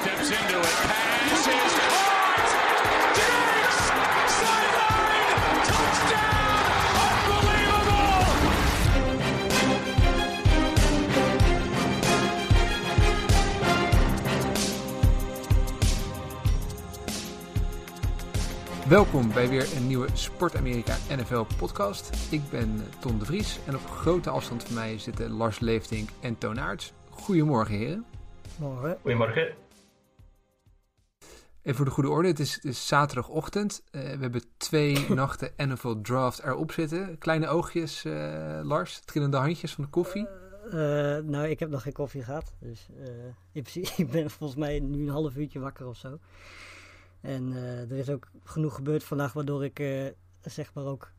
Steps into it. Passes. Caught! Diggs! Sideline! Touchdown! Unbelievable! Welkom bij weer een nieuwe Sport Amerika NFL podcast. Ik ben Ton de Vries en op grote afstand van mij zitten Lars Leeftink en Toon Aerts. Goedemorgen heren. Morgen. Goedemorgen. En voor de goede orde, het is, het is zaterdagochtend. Eh, we hebben twee nachten NFL Draft erop zitten. Kleine oogjes, eh, Lars, trillende handjes van de koffie. Eh, nou, ik heb nog geen koffie gehad. Dus in principe, ik ben volgens mij nu een half uurtje wakker of zo. En er is ook genoeg gebeurd vandaag, waardoor ik zeg maar ook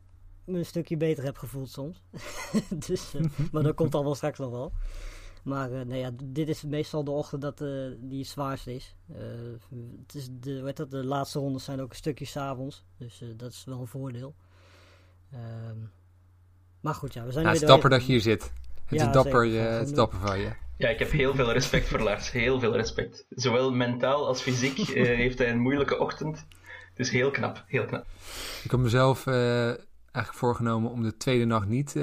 me een stukje beter heb gevoeld soms. dus, maar dat komt allemaal straks nog wel. Maar eh, nee, ja, dit is meestal de ochtend dat, eh, die het zwaarst is. Eh, het is de, heet dat, de laatste rondes zijn ook een stukje s'avonds. Dus eh, dat is wel een voordeel. Ehm, maar goed, ja, we zijn Ja, het weer is dapper dat je hier zit. Het Ja, is dapper, het is dapper van je. Ja, ik heb heel veel respect voor Lars. Heel veel respect. Zowel mentaal als fysiek eh, heeft hij een moeilijke ochtend. Dus heel knap, heel knap. Ik had mezelf eh, eigenlijk voorgenomen om de tweede nacht niet eh,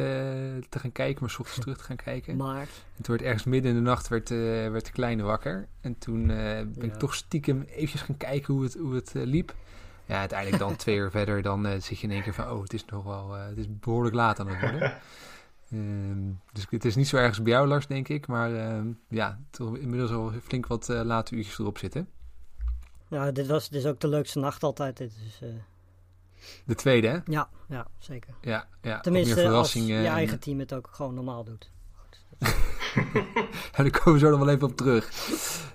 te gaan kijken, maar 's ochtends terug te gaan kijken. Maar En toen werd ergens midden in de nacht werd, eh, werd de kleine wakker. En toen eh, ben ik toch stiekem eventjes gaan kijken hoe het, hoe het liep. Ja, uiteindelijk dan twee uur verder, dan eh, zit je in één keer van... oh, het is nog wel, eh, het is behoorlijk laat aan het worden. Ehm, dus het is niet zo ergens bij jou, Lars, denk ik. Maar ehm, ja, toch inmiddels al flink wat late uurtjes erop zitten. ja, dit, was, dit is ook de leukste nacht altijd. Dit, dus, eh, De tweede, hè? ja, ja, zeker. Ja, ja Tenminste, als je en- eigen team het ook gewoon normaal doet. Ja, daar komen we zo nog wel even op terug.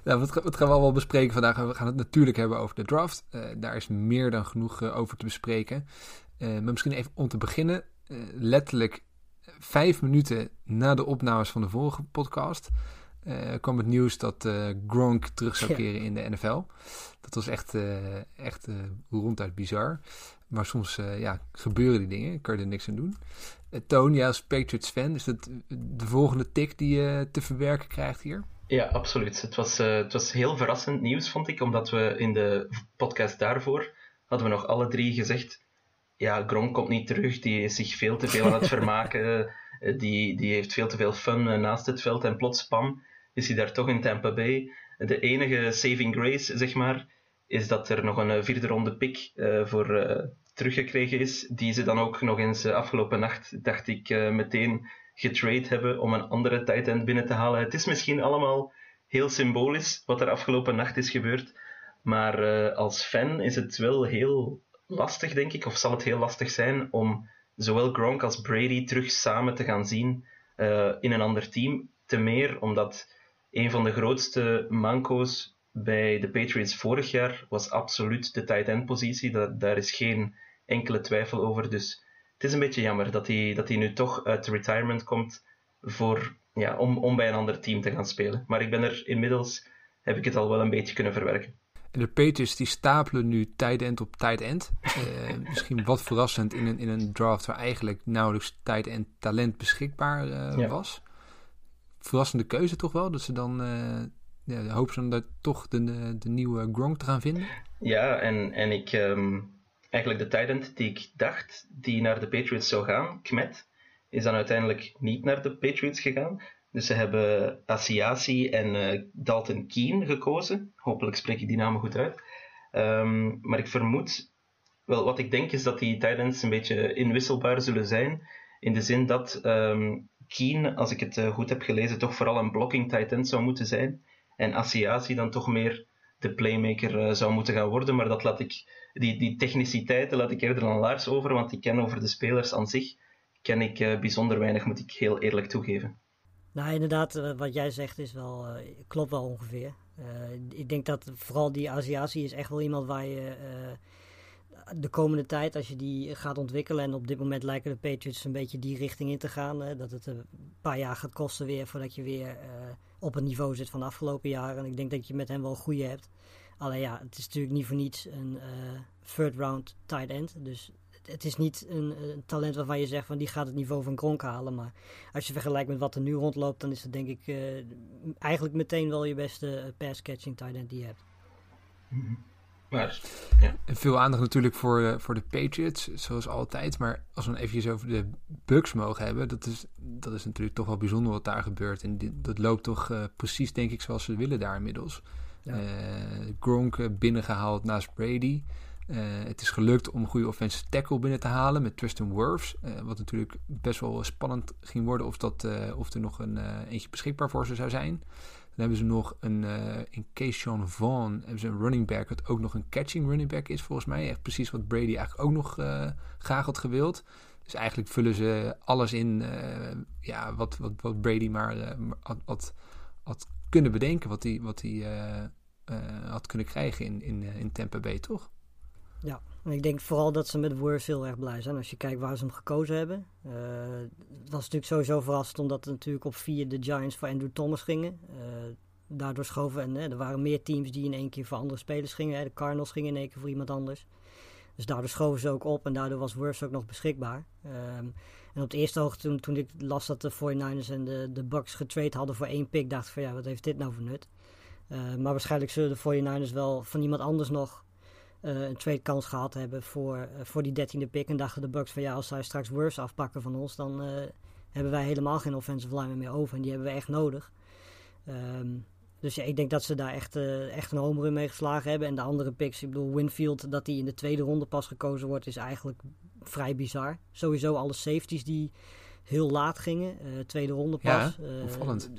Nou, wat, ga- wat gaan we allemaal bespreken vandaag? We gaan het natuurlijk hebben over de draft. Eh, daar is meer dan genoeg eh, over te bespreken. Eh, maar misschien even om te beginnen. letterlijk vijf minuten na de opnames van de vorige podcast... kwam het nieuws dat Gronk terug zou Ja. keren in de NFL. Dat was echt, echt ronduit bizar. Maar soms eh, ja, gebeuren die dingen. Kan je er niks aan doen. Eh, Toon, jij als Patriots fan, is dat de volgende tik die je te verwerken krijgt hier? Ja, absoluut. Het was, eh, het was heel verrassend nieuws, vond ik. Omdat we in de podcast daarvoor hadden we nog alle drie gezegd... Ja, Gronk komt niet terug. Die is zich veel te veel aan het vermaken. Die, die heeft veel te veel fun naast het veld. En plots, pam, is hij daar toch in Tampa Bay. De enige saving grace, zeg maar, is dat er nog een vierde ronde pick voor teruggekregen is. Die ze dan ook nog eens eh, afgelopen nacht, dacht ik, eh, meteen getrade hebben om een andere tight end binnen te halen. Het is misschien allemaal heel symbolisch wat er afgelopen nacht is gebeurd. Maar eh, als fan is het wel heel lastig, denk ik, of zal het heel lastig zijn om zowel Gronk als Brady terug samen te gaan zien in een ander team. Te meer omdat een van de grootste manco's bij de Patriots vorig jaar was absoluut de tight end positie. Daar, daar is geen enkele twijfel over. Dus het is een beetje jammer dat hij, dat hij nu toch uit retirement komt voor, ja, om, om bij een ander team te gaan spelen. Maar ik ben er inmiddels, heb ik het al wel een beetje kunnen verwerken. En de Patriots die stapelen nu tight end op tight end. Eh, misschien wat verrassend in een, in een draft waar eigenlijk nauwelijks tight end talent beschikbaar eh, Ja. was. Verrassende keuze toch wel, dat ze dan eh ja, hopen ze dan dat toch de, de nieuwe Gronk te gaan vinden. Ja, en, en ik, ehm, eigenlijk de tight die ik dacht die naar de Patriots zou gaan, Kmet, is dan uiteindelijk niet naar de Patriots gegaan. Dus ze hebben Asiasi en eh, Dalton Keen gekozen. Hopelijk spreek ik die namen goed uit. Ehm, maar ik vermoed, wel wat ik denk is dat die tight een beetje inwisselbaar zullen zijn. In de zin dat ehm Keen, als ik het eh, goed heb gelezen, toch vooral een blocking tight zou moeten zijn. En Asiasi dan toch meer de playmaker eh, zou moeten gaan worden. Maar dat laat ik, die, die techniciteiten laat ik eerder aan Lars over, want ik ken over de spelers aan zich ken ik eh, bijzonder weinig, moet ik heel eerlijk toegeven. Nou, inderdaad, eh, wat jij zegt is wel, klopt wel ongeveer. Ik denk dat vooral die Aziatie is echt wel iemand waar je de komende tijd, als je die gaat ontwikkelen, en op dit moment lijken de Patriots een beetje die richting in te gaan, dat het een paar jaar gaat kosten weer voordat je weer op het niveau zit van de afgelopen jaren. En ik denk dat je met hem wel een goede hebt. Alleen ja, het is natuurlijk niet voor niets een eh, third round tight end. Dus het is niet een, talent waarvan je zegt van die gaat het niveau van Gronk halen. Maar als je vergelijkt met wat er nu rondloopt, dan is het denk ik eigenlijk meteen wel je beste pass-catching tight end die je hebt. Mhm. Maar, ja. Veel aandacht natuurlijk voor, uh, voor de Patriots, zoals altijd. Maar als we dan even over de Bucks mogen hebben, dat is, dat is natuurlijk toch wel bijzonder wat daar gebeurt. En dat loopt toch uh, precies, denk ik, zoals ze willen daar inmiddels. Ja. Uh, Gronk binnengehaald naast Brady. het is gelukt om een goede offensive tackle binnen te halen met Tristan Wirfs. wat natuurlijk best wel spannend ging worden of, dat, of er nog een eentje beschikbaar voor ze zou zijn. Dan hebben ze nog een, uh, in Keyshawn Vaughn, hebben ze een running back, wat ook nog een catching running back is volgens mij. Echt precies wat Brady eigenlijk ook nog uh, graag had gewild. Dus eigenlijk vullen ze alles in uh, ja, wat, wat, wat Brady maar had, had, kunnen bedenken, wat hij wat hij had kunnen krijgen in, in, in Tampa Bay, toch? Ja, ik denk vooral dat ze met Worth heel erg blij zijn. Als je kijkt waar ze hem gekozen hebben. Uh, het was natuurlijk sowieso verrassend omdat natuurlijk op vier de Giants voor Andrew Thomas gingen. Uh, daardoor schoven en er waren meer teams die in één keer voor andere spelers gingen. De Cardinals gingen in één keer voor iemand anders. Dus daardoor schoven ze ook op en daardoor was Worth ook nog beschikbaar. Um, en op het eerste oog, toen, toen ik las dat de 49ers en de, de Bucks getrade hadden voor één pick, dacht ik van ja, wat heeft dit nou voor nut? Uh, maar waarschijnlijk zullen de 49ers wel van iemand anders nog een trade kans gehad hebben voor, uh, voor die dertiende pick. En dachten de Bucks van ja, als zij straks worse afpakken van ons, dan uh, hebben wij helemaal geen offensive line meer over. En die hebben we echt nodig. Um, dus ja, ik denk dat ze daar echt, echt een home run mee geslagen hebben. En de andere picks, ik bedoel Winfield, dat die in de tweede ronde pas gekozen wordt, is eigenlijk vrij bizar. Sowieso alle safeties die heel laat gingen, tweede ronde pas. Ja, opvallend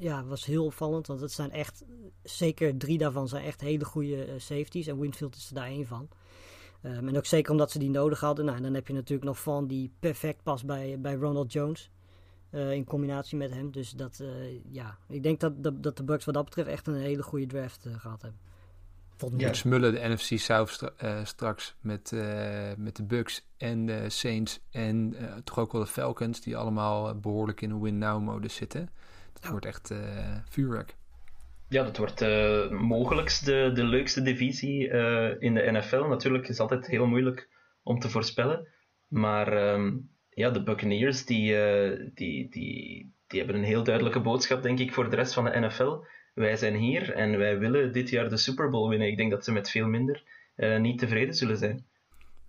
ja, was heel opvallend. Want het zijn echt, zeker drie daarvan zijn echt hele goede uh, safeties. En Winfield is er daar één van. Um, en ook zeker omdat ze die nodig hadden. Nou, dan heb je natuurlijk nog Van die perfect past bij, bij Ronald Jones. Uh, in combinatie met hem. Dus dat, uh, ja, ik denk dat, dat, dat, de Bucks wat dat betreft echt een hele goede draft gehad hebben. Volgens ja. smullen de NFC South stra straks met, met de Bucks en de Saints en toch ook wel de Falcons, die allemaal behoorlijk in een win-now-modus zitten. Het wordt echt uh, vuurwerk. Ja, dat wordt uh, mogelijk de, de leukste divisie uh, in de NFL. Natuurlijk is het altijd heel moeilijk om te voorspellen. Maar um, ja, de Buccaneers die, die, die, die hebben een heel duidelijke boodschap, denk ik, voor de rest van de NFL. Wij zijn hier en wij willen dit jaar de Super Bowl winnen. Ik denk dat ze met veel minder niet tevreden zullen zijn.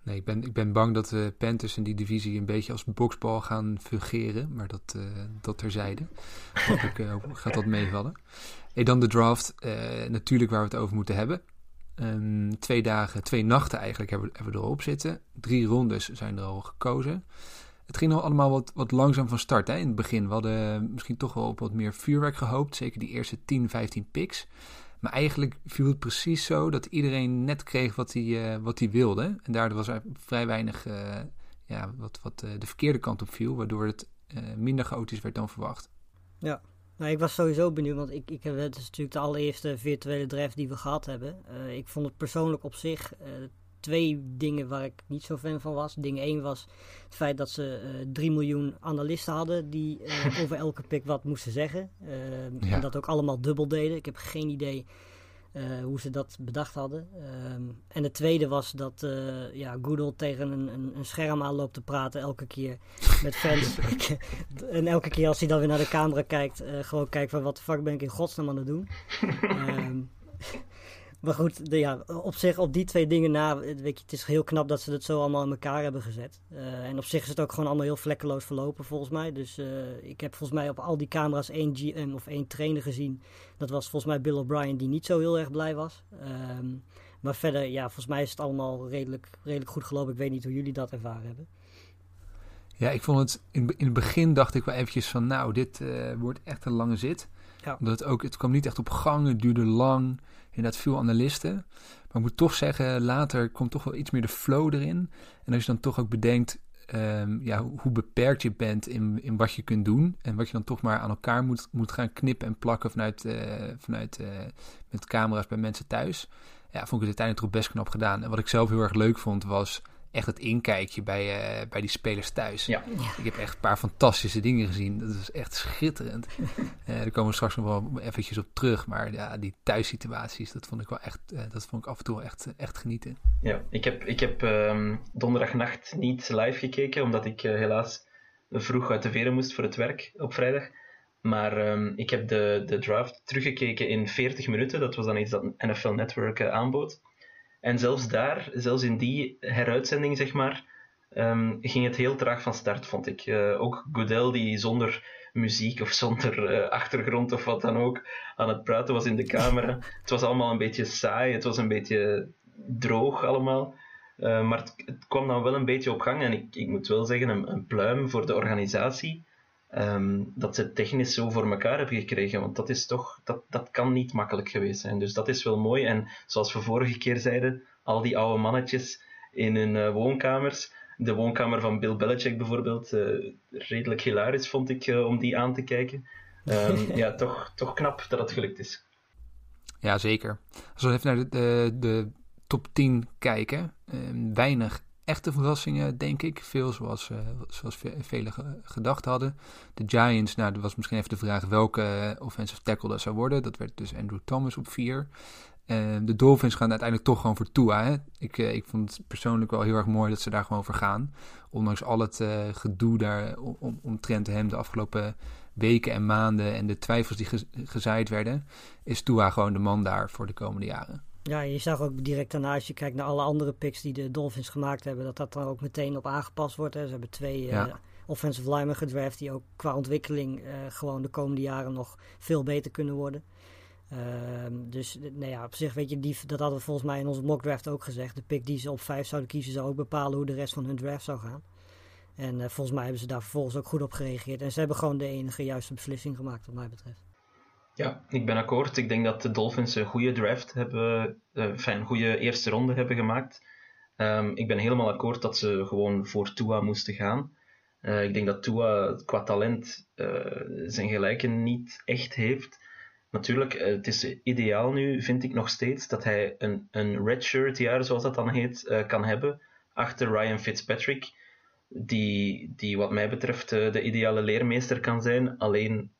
Nee, ik ben, ik ben bang dat de Panthers in die divisie een beetje als boksbal gaan fungeren. Maar dat, uh, dat terzijde. Hopelijk uh, gaat dat meevallen. En dan de draft, uh, natuurlijk waar we het over moeten hebben. Um, twee dagen, twee nachten eigenlijk hebben, hebben we erop zitten. Drie rondes zijn er al gekozen. Het ging al allemaal wat, wat langzaam van start hè, in het begin. We hadden misschien toch wel op wat meer vuurwerk gehoopt. Zeker die eerste 10, 15 picks. Maar eigenlijk viel het precies zo dat iedereen net kreeg wat hij, uh, wat hij wilde. En daardoor was er vrij weinig uh, ja, wat, wat uh, de verkeerde kant op viel, waardoor het minder chaotisch werd dan verwacht. Ja, nou, ik was sowieso benieuwd, want ik, ik heb, het is natuurlijk de allereerste virtuele draft die we gehad hebben. ik vond het persoonlijk op zich twee dingen waar ik niet zo fan van was. Ding één was het feit dat ze uh, 3 miljoen analisten hadden die uh, over elke pick wat moesten zeggen. Ja. En dat ook allemaal dubbel deden. Ik heb geen idee uh, hoe ze dat bedacht hadden. Um, en het tweede was dat ja, Google tegen een, een, een, scherm aan loopt te praten elke keer met fans. en elke keer als hij dan weer naar de camera kijkt, gewoon kijkt van wat de fuck ben ik in godsnaam aan het doen. Maar goed, de, ja, op zich, op die twee dingen na, weet je, het is heel knap dat ze het zo allemaal in elkaar hebben gezet. Uh, en op zich is het ook gewoon allemaal heel vlekkeloos verlopen, volgens mij. Dus uh, ik heb volgens mij op al die camera's één GM of één trainer gezien. Dat was volgens mij Bill O'Brien, die niet zo heel erg blij was. Um, maar verder, ja, volgens mij is het allemaal redelijk, redelijk goed gelopen. Ik weet niet hoe jullie dat ervaren hebben. Ja, ik vond het in, in het begin dacht ik wel eventjes van, nou, dit uh, wordt echt een lange zit. Ja. Omdat het ook, het kwam niet echt op gang, het duurde lang inderdaad veel analisten. Maar ik moet toch zeggen, later komt toch wel iets meer de flow erin. En als je dan toch ook bedenkt um, ja, hoe beperkt je bent in, in wat je kunt doen. En wat je dan toch maar aan elkaar moet, moet gaan knippen en plakken vanuit, uh, vanuit uh, met camera's bij mensen thuis. Ja, vond ik het uiteindelijk toch best knap gedaan. En wat ik zelf heel erg leuk vond was echt het inkijkje bij, eh, bij die spelers thuis. Ja. Ik heb echt een paar fantastische dingen gezien. Dat is echt schitterend. Eh daar komen we straks nog wel eventjes op terug. Maar ja, die thuissituaties, dat vond ik wel echt, eh, dat vond ik af en toe wel echt, echt genieten. Ja, ik heb, ik heb ehm, donderdagnacht niet live gekeken, omdat ik helaas vroeg uit de veren moest voor het werk op vrijdag. Maar ehm, ik heb de, de draft teruggekeken in 40 minuten. Dat was dan iets dat NFL Network aanbood. En zelfs daar, zelfs in die heruitzending, zeg maar, ehm, ging het heel traag van start, vond ik. Eh, ook Goodell, die zonder muziek of zonder eh, achtergrond of wat dan ook aan het praten was in de camera. het was allemaal een beetje saai, het was een beetje droog allemaal. Uh, maar het, het, kwam dan wel een beetje op gang en ik, ik moet wel zeggen, een, een pluim voor de organisatie. Um, dat ze het technisch zo voor elkaar hebben gekregen, want dat is toch, dat, dat kan niet makkelijk geweest zijn. Dus dat is wel mooi. En zoals we vorige keer zeiden, al die oude mannetjes in hun uh, woonkamers. De woonkamer van Bill Belichick bijvoorbeeld, uh, redelijk hilarisch vond ik uh, om die aan te kijken. Um, ja, toch, toch knap dat het gelukt is. Ja, zeker. Als we even naar de, de, de top 10 kijken, um, weinig echte verrassingen, denk ik. Veel zoals, uh, zoals velen ge gedacht hadden. De Giants, nou, dat was misschien even de vraag welke offensive tackle dat zou worden. Dat werd dus Andrew Thomas op 4. Uh, de Dolphins gaan uiteindelijk toch gewoon voor Tua. Hè? Ik, ik vond het persoonlijk wel heel erg mooi dat ze daar gewoon voor gaan. Ondanks al het gedoe daar om, omtrent hem de afgelopen weken en maanden en de twijfels die ge gezaaid werden, is Tua gewoon de man daar voor de komende jaren. Ja, je zag ook direct daarna, als je kijkt naar alle andere picks die de Dolphins gemaakt hebben, dat dat dan ook meteen op aangepast wordt. Hè. Ze hebben twee ja. uh, offensive linemen gedraft die ook qua ontwikkeling uh, gewoon de komende jaren nog veel beter kunnen worden. Uh, dus nou ja, op zich weet je, die, dat hadden we volgens mij in onze mock draft ook gezegd. De pick die ze op vijf zouden kiezen zou ook bepalen hoe de rest van hun draft zou gaan. En volgens mij hebben ze daar vervolgens ook goed op gereageerd. En ze hebben gewoon de enige juiste beslissing gemaakt wat mij betreft. Ja, ik ben akkoord. Ik denk dat de Dolphins een goede draft hebben, uh, een goede eerste ronde hebben gemaakt. Um, ik ben helemaal akkoord dat ze gewoon voor Tua moesten gaan. Uh, ik denk dat Tua qua talent uh, zijn gelijken niet echt heeft. Natuurlijk, het is ideaal nu, vind ik nog steeds, dat hij een, een redshirt jaar, zoals dat dan heet, kan hebben. Achter Ryan Fitzpatrick, die, die wat mij betreft de ideale leermeester kan zijn. Alleen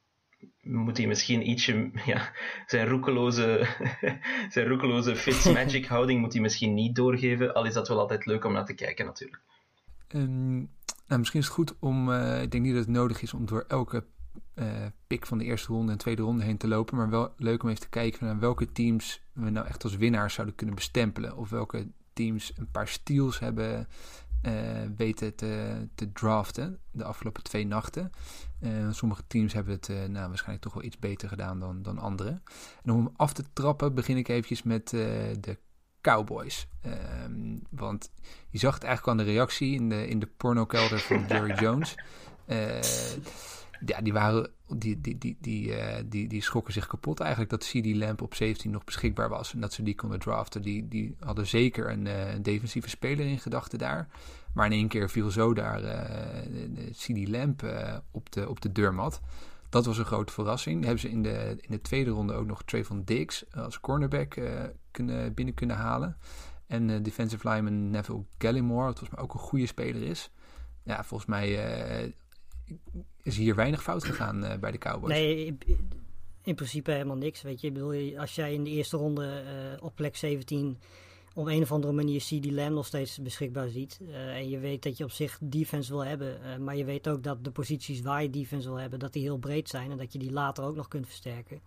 moet hij misschien ietsje, ja, zijn roekeloze, zijn roekeloze Fitzmagic houding moet hij misschien niet doorgeven, al is dat wel altijd leuk om naar te kijken natuurlijk. Um, nou, misschien is het goed om, uh, ik denk niet dat het nodig is om door elke uh, pick van de eerste ronde en tweede ronde heen te lopen, maar wel leuk om even te kijken naar welke teams we nou echt als winnaars zouden kunnen bestempelen, of welke teams een paar steals hebben uh, weten te, te draften de afgelopen twee nachten. Uh, sommige teams hebben het uh, nou, waarschijnlijk toch wel iets beter gedaan dan, dan andere. En om af te trappen begin ik eventjes met de Cowboys. Um, want je zag het eigenlijk aan de reactie in de, in de pornokelder van Jerry Jones. Ja, die waren die, die, die, die, uh, die, die schrokken zich kapot eigenlijk dat CD Lamp op 17 nog beschikbaar was en dat ze die konden draften. Die, die hadden zeker een, een defensieve speler in gedachten daar. Maar in één keer viel zo daar uh, CD Lamp op, de, op de deurmat. Dat was een grote verrassing. Hebben ze in de, in de tweede ronde ook nog Trayvon Diggs als cornerback kunnen, binnen kunnen halen. En defensive lineman Neville Gallimore, wat volgens mij ook een goede speler is. Ja, volgens mij is hier weinig fout gegaan uh, bij de Cowboys. Nee, in, in, principe helemaal niks. Weet je, ik bedoel, als jij in de eerste ronde uh, op plek 17 op een of andere manier CD Lamb nog steeds beschikbaar ziet. Uh, en je weet dat je op zich defense wil hebben. maar je weet ook dat de posities waar je defense wil hebben, dat die heel breed zijn. En dat je die later ook nog kunt versterken.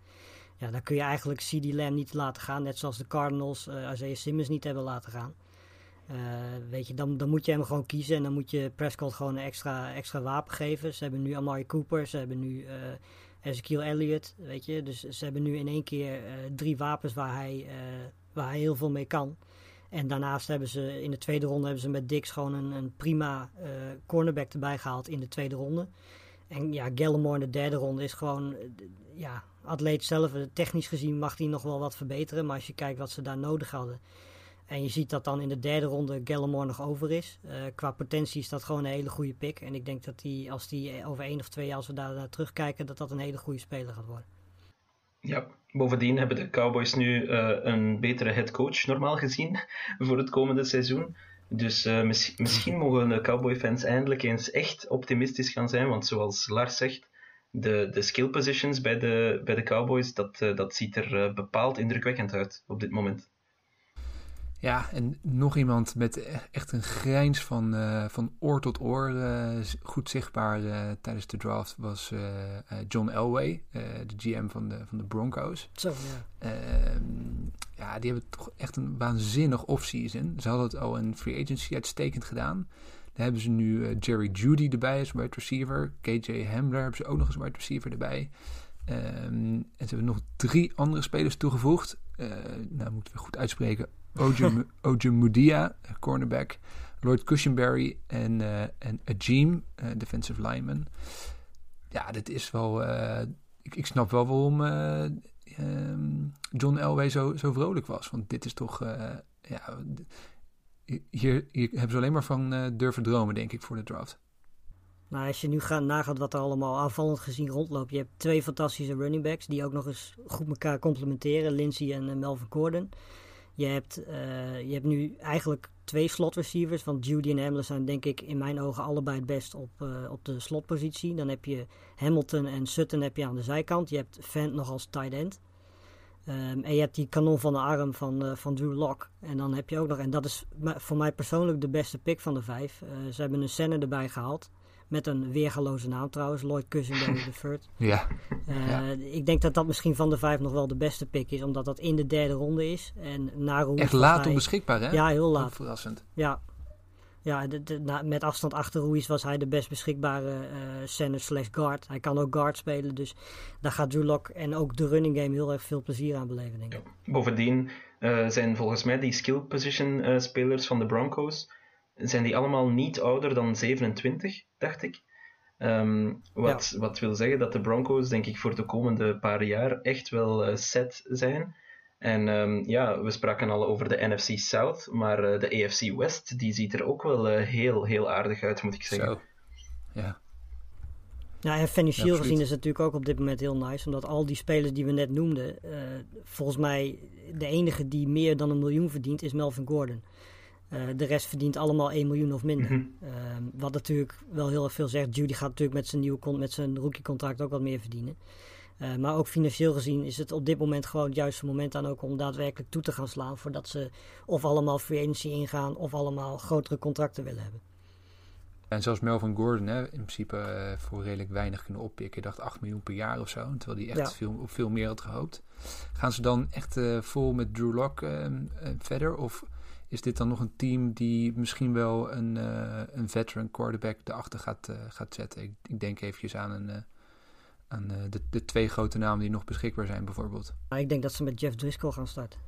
Ja, dan kun je eigenlijk CD Lamb niet laten gaan. Net zoals de Cardinals Isaiah Simmons niet hebben laten gaan. Uh, weet je, dan, dan moet je hem gewoon kiezen en dan moet je Prescott gewoon een extra, extra wapen geven. Ze hebben nu Amari Cooper, ze hebben nu uh, Ezekiel Elliott, weet je. Dus ze hebben nu in één keer uh, drie wapens waar hij, waar hij heel veel mee kan. En daarnaast hebben ze in de tweede ronde hebben ze met Dix gewoon een, een prima cornerback erbij gehaald in de tweede ronde. En ja, Gallimore in de derde ronde is gewoon, ja, atleet zelf. Technisch gezien mag hij nog wel wat verbeteren, maar als je kijkt wat ze daar nodig hadden en je ziet dat dan in de derde ronde Gallimore nog over is. Uh, qua potentie is dat gewoon een hele goede pick. En ik denk dat die, als die over één of twee jaar, als we daar naar terugkijken, dat dat een hele goede speler gaat worden. Ja, bovendien hebben de Cowboys nu uh, een betere head coach normaal gezien voor het komende seizoen. Dus mis misschien mogen de Cowboy-fans eindelijk eens echt optimistisch gaan zijn, want zoals Lars zegt, de, de skill positions bij de, bij de Cowboys, dat, dat ziet er bepaald indrukwekkend uit op dit moment. Ja, en nog iemand met echt een grijns van, uh, van oor tot oor uh, goed zichtbaar uh, tijdens de draft was John Elway, de GM van de, van de Broncos. Zo, ja. Ehm, ja, die hebben toch echt een waanzinnig offseason. Ze hadden het al in free agency uitstekend gedaan. Daar hebben ze nu Jerry Judy erbij als wide receiver. KJ Hamler hebben ze ook nog als wide receiver erbij. Um, en ze hebben nog drie andere spelers toegevoegd. nou, moeten we goed uitspreken. Oje Mudia, cornerback. Lloyd Cushenberry en, uh, en Ajim, uh, defensive lineman. Ja, dit is wel... Ik, ik, snap wel waarom um, John Elway zo, zo vrolijk was. Want dit is toch... ja, hier, hebben ze alleen maar van durven dromen, denk ik, voor de draft. Nou, als je nu gaat nagaat wat er allemaal aanvallend gezien rondloopt. Je hebt twee fantastische running backs die ook nog eens goed elkaar complementeren. Lindsay en Melvin Gordon. Je hebt, uh, je hebt nu eigenlijk twee slot receivers. Want Judy en Hamler zijn denk ik in mijn ogen allebei het best op, uh, op de slotpositie. Dan heb je Hamilton en Sutton heb je aan de zijkant. Je hebt Fant nog als tight end. Um, en je hebt die kanon van de arm van, uh, van Drew Lock. En dan heb je ook nog, en dat is voor mij persoonlijk de beste pick van de vijf. ze hebben een center erbij gehaald. Met een weergaloze naam trouwens, Lloyd Cushenberry III. Ja. Uh, ja. Ik denk dat dat misschien van de vijf nog wel de beste pick is, omdat dat in de derde ronde is. En na Ruiz Echt laat hij... beschikbaar, hè? Ja, heel laat. Ook verrassend. Ja. Ja, de, de, na, met afstand achter Ruiz was hij de best beschikbare uh, center slash guard. Hij kan ook guard spelen, dus daar gaat Drew Lock en ook de running game heel erg veel plezier aan beleven, denk ik. Ja. Bovendien uh, zijn volgens mij die skill position spelers van de Broncos zijn die allemaal niet ouder dan 27, dacht ik. Um, wat, ja. wat wil zeggen dat de Broncos, denk ik, voor de komende paar jaar echt wel uh, set zijn. En um, ja, we spraken al over de NFC South, maar uh, de AFC West, die ziet er ook wel uh, heel, heel aardig uit, moet ik zeggen. Zo. Ja. Ja, en financieel ja, gezien is het natuurlijk ook op dit moment heel nice. Omdat al die spelers die we net noemden, volgens mij de enige die meer dan een miljoen verdient, is Melvin Gordon. Uh, de rest verdient allemaal 1 miljoen of minder. Mm -hmm. uh, wat natuurlijk wel heel erg veel zegt. Judy gaat natuurlijk met zijn, nieuwe met zijn rookiecontract ook wat meer verdienen. Uh, maar ook financieel gezien is het op dit moment gewoon het juiste moment aan ook om daadwerkelijk toe te gaan slaan. Voordat ze of allemaal free agency ingaan of allemaal grotere contracten willen hebben. En zoals Melvin Gordon hè, in principe voor redelijk weinig kunnen oppikken. Ik dacht 8 miljoen per jaar of zo. Terwijl hij echt ja. veel, op veel meer had gehoopt. Gaan ze dan echt vol met Drew Lock verder? Of is dit dan nog een team die misschien wel een, uh, een veteran quarterback erachter gaat, uh, gaat zetten? Ik, ik, denk eventjes aan, een, uh, aan de, de, twee grote namen die nog beschikbaar zijn, bijvoorbeeld. Nou, ik denk dat ze met Jeff Driscoll gaan starten.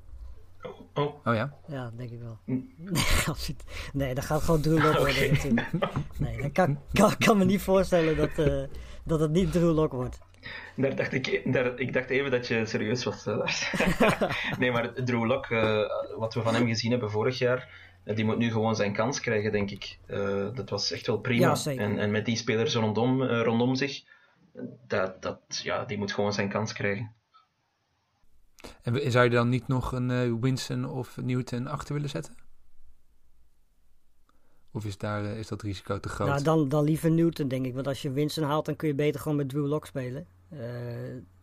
Oh, oh ja? Ja, denk ik wel. nee, dat gaat gewoon Drew Lock worden okay. natuurlijk. Nee, dat kan, kan, kan me niet voorstellen dat, dat het niet Drew Lock wordt. Daar dacht ik, daar, ik dacht even dat je serieus was, Lars. nee, maar Drew Lock, uh, wat we van hem gezien hebben vorig jaar, uh, die moet nu gewoon zijn kans krijgen, denk ik. Uh, dat was echt wel prima. Ja, en, en met die spelers rondom, rondom zich, dat, dat, ja, die moet gewoon zijn kans krijgen. En zou je dan niet nog een Winston of Newton achter willen zetten? Of is, daar, is dat risico te groot? Nou, dan, dan liever Newton, denk ik. Want als je Winston haalt, dan kun je beter gewoon met Drew Lock spelen. Uh,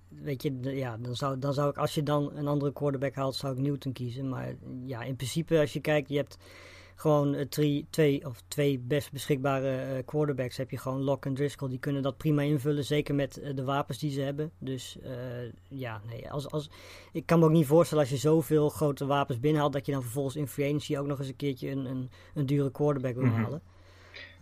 weet je, ja, dan zou, dan zou ik, als je dan een andere quarterback haalt, zou ik Newton kiezen. Maar ja, in principe, als je kijkt, je hebt gewoon uh, drie, twee of twee best beschikbare uh, quarterbacks. Heb je gewoon Lock en Driscoll. Die kunnen dat prima invullen. Zeker met de wapens die ze hebben. Dus ja, nee. Als, als, ik kan me ook niet voorstellen als je zoveel grote wapens binnenhaalt. Dat je dan vervolgens in free agency ook nog eens een keertje een, een, een dure quarterback wil Mhm. halen.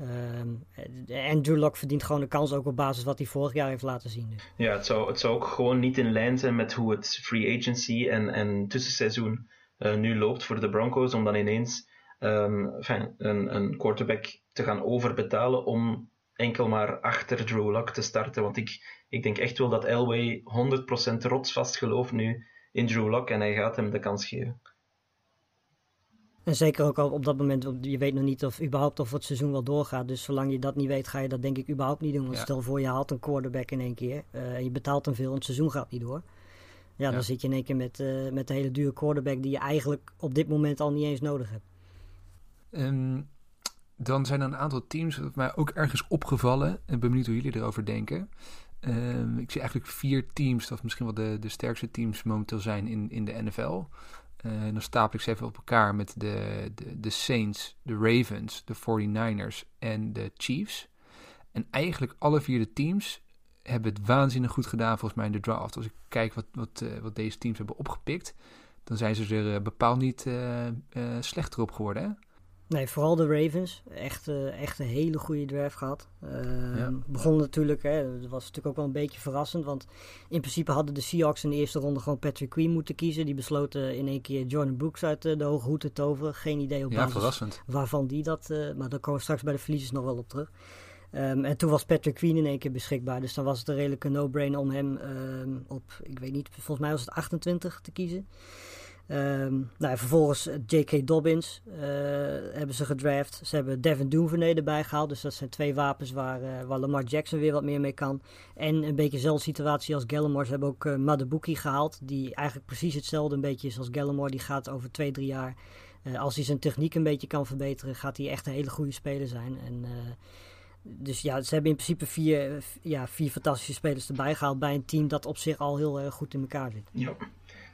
Um, en Drew Lock verdient gewoon de kans ook op basis wat hij vorig jaar heeft laten zien. Dus. Ja, het zou, het zou ook gewoon niet in lijn zijn met hoe het free agency en, en tussenseizoen uh, nu loopt voor de Broncos. Om dan ineens enfin, een, een quarterback te gaan overbetalen om enkel maar achter Drew Lock te starten. Want ik, ik denk echt wel dat Elway 100% rotsvast gelooft nu in Drew Lock en hij gaat hem de kans geven. En zeker ook al op dat moment, je weet nog niet of überhaupt of het seizoen wel doorgaat. Dus zolang je dat niet weet, ga je dat denk ik überhaupt niet doen. Want Ja. stel voor, je haalt een quarterback in één keer eh, en je betaalt hem veel en het seizoen gaat niet door. Ja, dan zit je in één keer met, eh met een hele dure quarterback die je eigenlijk op dit moment al niet eens nodig hebt. Ehm, dan zijn er een aantal teams dat mij ook ergens opgevallen. En ben benieuwd hoe jullie erover denken. Ehm, ik zie eigenlijk vier teams, dat misschien wel de, de sterkste teams momenteel zijn in, in de NFL. Uh, dan stapel ik ze even op elkaar met de, de, de Saints, de Ravens, de 49ers en de Chiefs. En eigenlijk alle vier de teams hebben het waanzinnig goed gedaan volgens mij in de draft. Als ik kijk wat, wat, uh, wat deze teams hebben opgepikt, dan zijn ze er uh, bepaald niet slechter op geworden. Hè? Nee, vooral de Ravens. Echt, echt een hele goede draft gehad. Uh, ja. Begon natuurlijk, hè, dat was natuurlijk ook wel een beetje verrassend. Want in principe hadden de Seahawks in de eerste ronde gewoon Patrick Queen moeten kiezen. Die besloten in één keer Jordan Brooks uit de hoge hoed te toveren. Geen idee op ja, basis verrassend. waarvan die dat... Uh, maar daar komen we straks bij de verliezers nog wel op terug. Um, en toen was Patrick Queen in één keer beschikbaar. Dus dan was het een redelijke no-brainer om hem um, op, ik weet niet, volgens mij was het 28 te kiezen. Um, nou, vervolgens J.K. Dobbins uh, hebben ze gedraft. Ze hebben Devin Duvernay erbij gehaald. Dus dat zijn twee wapens waar, uh, waar Lamar Jackson weer wat meer mee kan. En een beetje dezelfde situatie als Gallimore. Ze hebben ook uh, Madubuki gehaald. Die eigenlijk precies hetzelfde een beetje is als Gallimore. Die gaat over twee, drie jaar. als hij zijn techniek een beetje kan verbeteren, gaat hij echt een hele goede speler zijn. En, dus ja, ze hebben in principe vier, ja, vier fantastische spelers erbij gehaald. Bij een team dat op zich al heel erg goed in elkaar zit. Ja.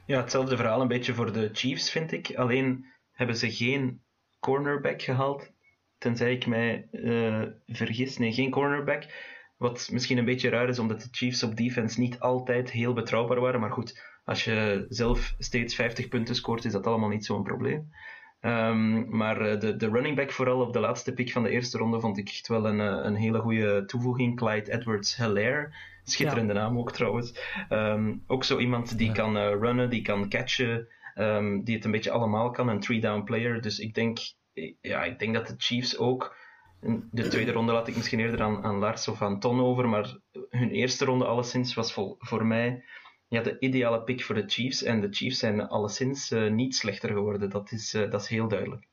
Ja, hetzelfde verhaal een beetje voor de Chiefs, vind ik. Alleen hebben ze geen cornerback gehaald. Tenzij ik mij uh, vergis. Nee, geen cornerback. Wat misschien een beetje raar is, omdat de Chiefs op defense niet altijd heel betrouwbaar waren. Maar goed, als je zelf steeds 50 punten scoort, is dat allemaal niet zo'n probleem. Um, maar de, de running back, vooral op de laatste pick van de eerste ronde, vond ik echt wel een, een hele goede toevoeging. Clyde Edwards-Helaire. Schitterende ja. naam ook trouwens. Um, ook zo iemand die ja. kan uh, runnen, die kan catchen, um, die het een beetje allemaal kan, een three-down player. Dus ik denk, ja, ik denk dat de Chiefs ook. De tweede ronde laat ik misschien eerder aan, aan Lars of aan Ton over, maar hun eerste ronde alleszins was vol, voor mij ja, de ideale pick voor de Chiefs. En de Chiefs zijn alleszins uh, niet slechter geworden, dat is, uh, dat is heel duidelijk.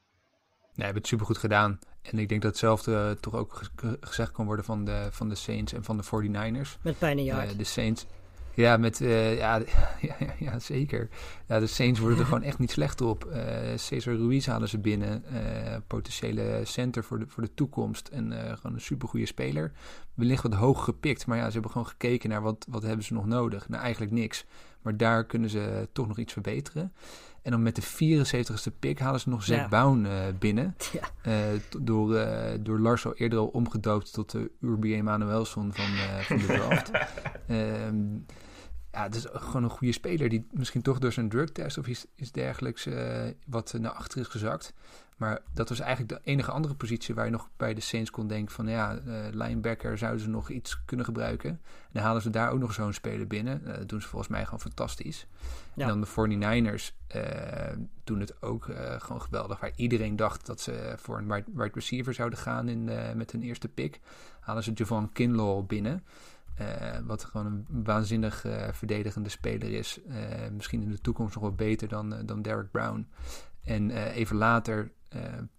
Nee, hebben het supergoed gedaan. En ik denk dat hetzelfde uh, toch ook gezegd kan worden van de, van de Saints en van de 49ers. Met pijn in uh, De Saints. Ja, met, uh, ja, ja, ja, zeker. Ja, de Saints worden er gewoon echt niet slecht op. Cesar Ruiz halen ze binnen. potentiële center voor de, voor de toekomst. En gewoon een supergoeie speler. Wellicht wat hoog gepikt. Maar ja, ze hebben gewoon gekeken naar wat, wat hebben ze nog nodig. Nou, eigenlijk niks. Maar daar kunnen ze toch nog iets verbeteren. En dan met de 74ste pick halen ze nog Zack ja. Bown binnen. Ja. Door, door Lars al eerder al omgedoopt tot de Urbi Emanuelson van, van de draft. um, ja, het is gewoon een goede speler die misschien toch door zijn drugtest of iets, iets dergelijks wat naar achter is gezakt. Maar dat was eigenlijk de enige andere positie waar je nog bij de Saints kon denken van ja, uh, linebacker zouden ze nog iets kunnen gebruiken. En dan halen ze daar ook nog zo'n speler binnen. Uh, dat doen ze volgens mij gewoon fantastisch. Ja. En dan de 49ers uh, doen het ook gewoon geweldig. Waar iedereen dacht dat ze voor een wide, wide receiver zouden gaan in, met hun eerste pick. Halen ze Javon Kinlaw binnen. Wat gewoon een waanzinnig verdedigende speler is. misschien in de toekomst nog wel beter dan, dan Derek Brown. En uh, even later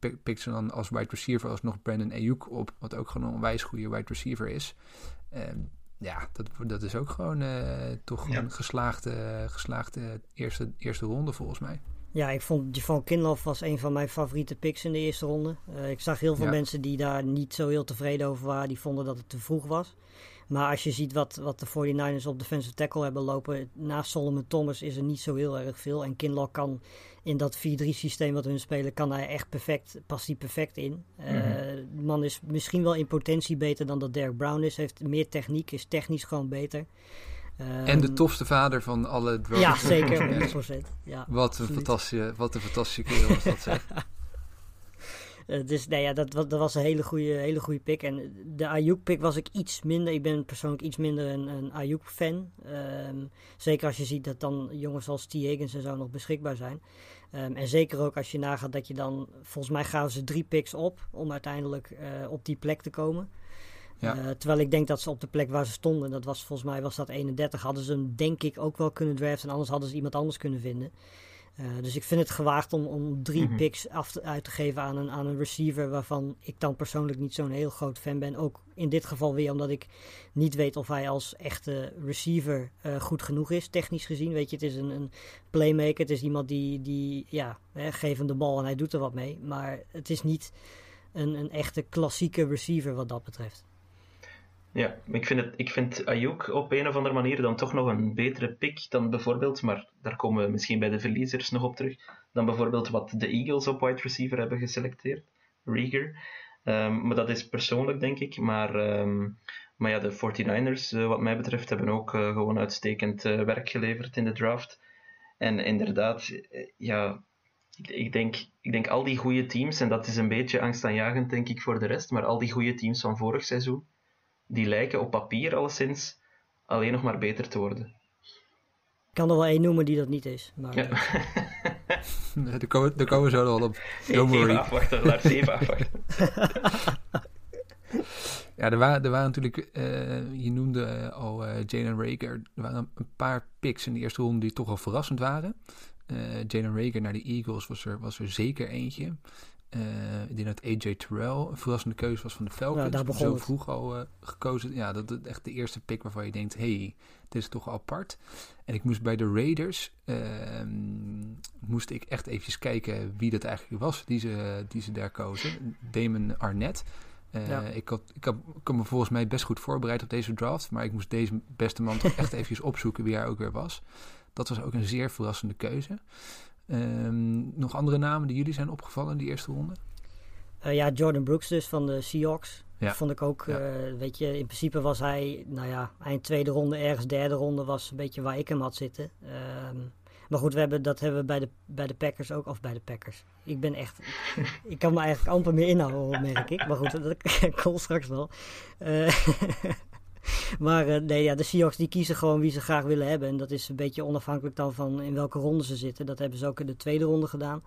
uh, pikt ze dan als wide receiver alsnog Brandon Ayuk op, wat ook gewoon een onwijs goede wide receiver is. Uh, ja, dat, dat is ook gewoon uh, toch ja. een geslaagde, geslaagde eerste, eerste ronde volgens mij. Ja, ik vond Javon Kinlof was een van mijn favoriete picks in de eerste ronde. ik zag heel veel ja. mensen die daar niet zo heel tevreden over waren. Die vonden dat het te vroeg was. Maar als je ziet wat, wat de 49ers op defensive tackle hebben lopen, naast Solomon Thomas is er niet zo heel erg veel. En Kinlaw kan in dat 4-3 systeem wat hun spelen, kan hij echt perfect, past hij perfect in. Mm -hmm. uh, de man is misschien wel in potentie beter dan dat Derek Brown is. Heeft meer techniek, is technisch gewoon beter. En de tofste vader van alle. Ja, zeker, 100%. Ja, wat, een fantastische, wat een fantastische kerel was dat zeg. Uh, dus nee, ja, dat, dat was een hele goede, hele goede pick. En de Ayuk-pick was ik iets minder. Ik ben persoonlijk iets minder een, een Ayuk-fan. Um, zeker als je ziet dat dan jongens als T. Higgins en zo nog beschikbaar zijn. Um, en zeker ook als je nagaat dat je dan... Volgens mij gaven ze drie picks op om uiteindelijk uh, op die plek te komen. Ja. Uh, terwijl ik denk dat ze op de plek waar ze stonden, dat was volgens mij was dat 31, hadden ze hem denk ik ook wel kunnen draften. En anders hadden ze iemand anders kunnen vinden. Uh, dus ik vind het gewaagd om, om drie Mhm. picks af te, uit te geven aan een, aan een receiver waarvan ik dan persoonlijk niet zo'n heel groot fan ben. Ook in dit geval weer omdat ik niet weet of hij als echte receiver uh, goed genoeg is, technisch gezien. Weet je, het is een, een playmaker, het is iemand die, die ja, hè, geef hem de bal en hij doet er wat mee. Maar het is niet een, een echte klassieke receiver wat dat betreft. Ja, ik vind, het, ik vind Ayuk op een of andere manier dan toch nog een betere pick dan bijvoorbeeld, maar daar komen we misschien bij de verliezers nog op terug, dan bijvoorbeeld wat de Eagles op wide receiver hebben geselecteerd, Rieger. Um, maar dat is persoonlijk, denk ik. Maar, um, maar ja, de 49ers, uh, wat mij betreft, hebben ook uh, gewoon uitstekend uh, werk geleverd in de draft. En inderdaad, ja, ik, ik, denk, ik denk al die goede teams, en dat is een beetje angstaanjagend, denk ik, voor de rest, maar al die goede teams van vorig seizoen, die lijken op papier alleszins alleen nog maar beter te worden. Ik kan er wel één noemen die dat niet is. Maar... Ja. daar, komen, daar komen we zo nog wel op. Don't even worry. afwachten, laat even afwachten. ja, er waren, er waren natuurlijk, uh, je noemde uh, al uh, Jalen Rager. Er waren een paar picks in de eerste ronde die toch al verrassend waren. Jalen Rager naar de Eagles was er, was er zeker eentje. Uh, ik denk dat AJ Terrell een verrassende keuze was van de Falcons. Ja, zo het. vroeg al uh, gekozen. Ja, dat is echt de eerste pick waarvan je denkt: hey, dit is toch apart. En ik moest bij de Raiders uh, moest ik echt eventjes kijken wie dat eigenlijk was die ze, die ze daar kozen. Damon Arnett. Ja. ik, had, ik, had, ik had me volgens mij best goed voorbereid op deze draft, maar ik moest deze beste man toch echt eventjes opzoeken wie hij ook weer was. Dat was ook een zeer verrassende keuze. Um, nog andere namen die jullie zijn opgevallen in die eerste ronde? Uh, ja, Jordan Brooks dus van de Seahawks. Ja. Vond ik ook, Ja. uh, weet je, in principe was hij, nou ja, eind tweede ronde, ergens derde ronde was een beetje waar ik hem had zitten. Um, maar goed, we hebben, dat hebben we bij de, bij de Packers ook, of bij de Packers. Ik ben echt, ik kan me eigenlijk amper meer inhouden, merk ik. Maar goed, dat komt straks wel. Uh, maar uh, nee, ja, de Seahawks die kiezen gewoon wie ze graag willen hebben. En dat is een beetje onafhankelijk dan van in welke ronde ze zitten. Dat hebben ze ook in de tweede ronde gedaan.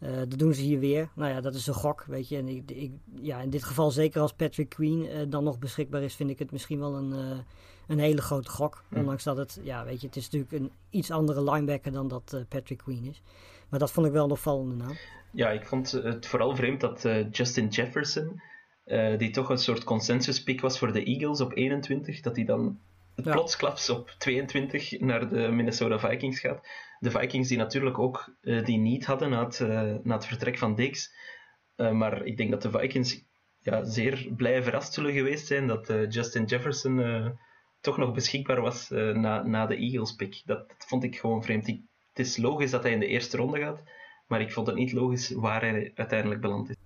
Uh, dat doen ze hier weer. Nou ja, dat is een gok, weet je. En ik, ik, ja, in dit geval, zeker als Patrick Queen uh, dan nog beschikbaar is, vind ik het misschien wel een, uh, een hele grote gok. Hm. Ondanks dat het, ja, weet je, het is natuurlijk een iets andere linebacker dan dat Patrick Queen is. Maar dat vond ik wel een opvallende naam. Ja, ik vond het vooral vreemd dat Justin Jefferson, uh, die toch een soort consensus pick was voor de Eagles op 21, dat hij dan Ja. plotsklaps op 22 naar de Minnesota Vikings gaat. De Vikings die natuurlijk ook uh, die niet hadden na het, uh, na het vertrek van. Uh, maar ik denk dat de Vikings ja, zeer blij verrast zullen geweest zijn dat Justin Jefferson toch nog beschikbaar was na, na de Eagles pick. Dat, dat vond ik gewoon vreemd. Ik, het is logisch dat hij in de eerste ronde gaat, maar ik vond het niet logisch waar hij uiteindelijk beland is.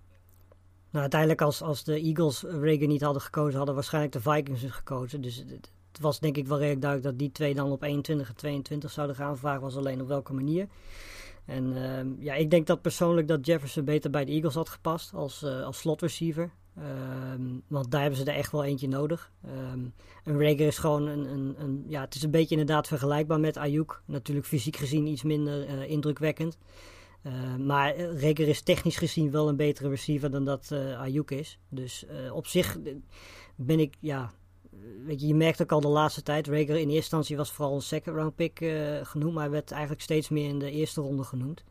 Nou, uiteindelijk als, als de Eagles Reagan niet hadden gekozen, hadden waarschijnlijk de Vikings dus gekozen. Dus het, was denk ik wel redelijk duidelijk dat die twee dan op 21 en 22 zouden gaan. Vraag was alleen op welke manier. En uh, ja, ik denk dat persoonlijk dat Jefferson beter bij de Eagles had gepast als, uh, als slot receiver. Um, want daar hebben ze er echt wel eentje nodig. Een Rager is gewoon een, een, een, Ja, het is een beetje inderdaad vergelijkbaar met Ayuk. Natuurlijk fysiek gezien iets minder uh, indrukwekkend. Uh, maar Rager is technisch gezien wel een betere receiver dan dat uh, Ayuk is. Dus op zich ben ik, ja, weet je, je merkt ook al de laatste tijd. Rager in eerste instantie was vooral een second round pick genoemd, maar hij werd eigenlijk steeds meer in de eerste ronde genoemd.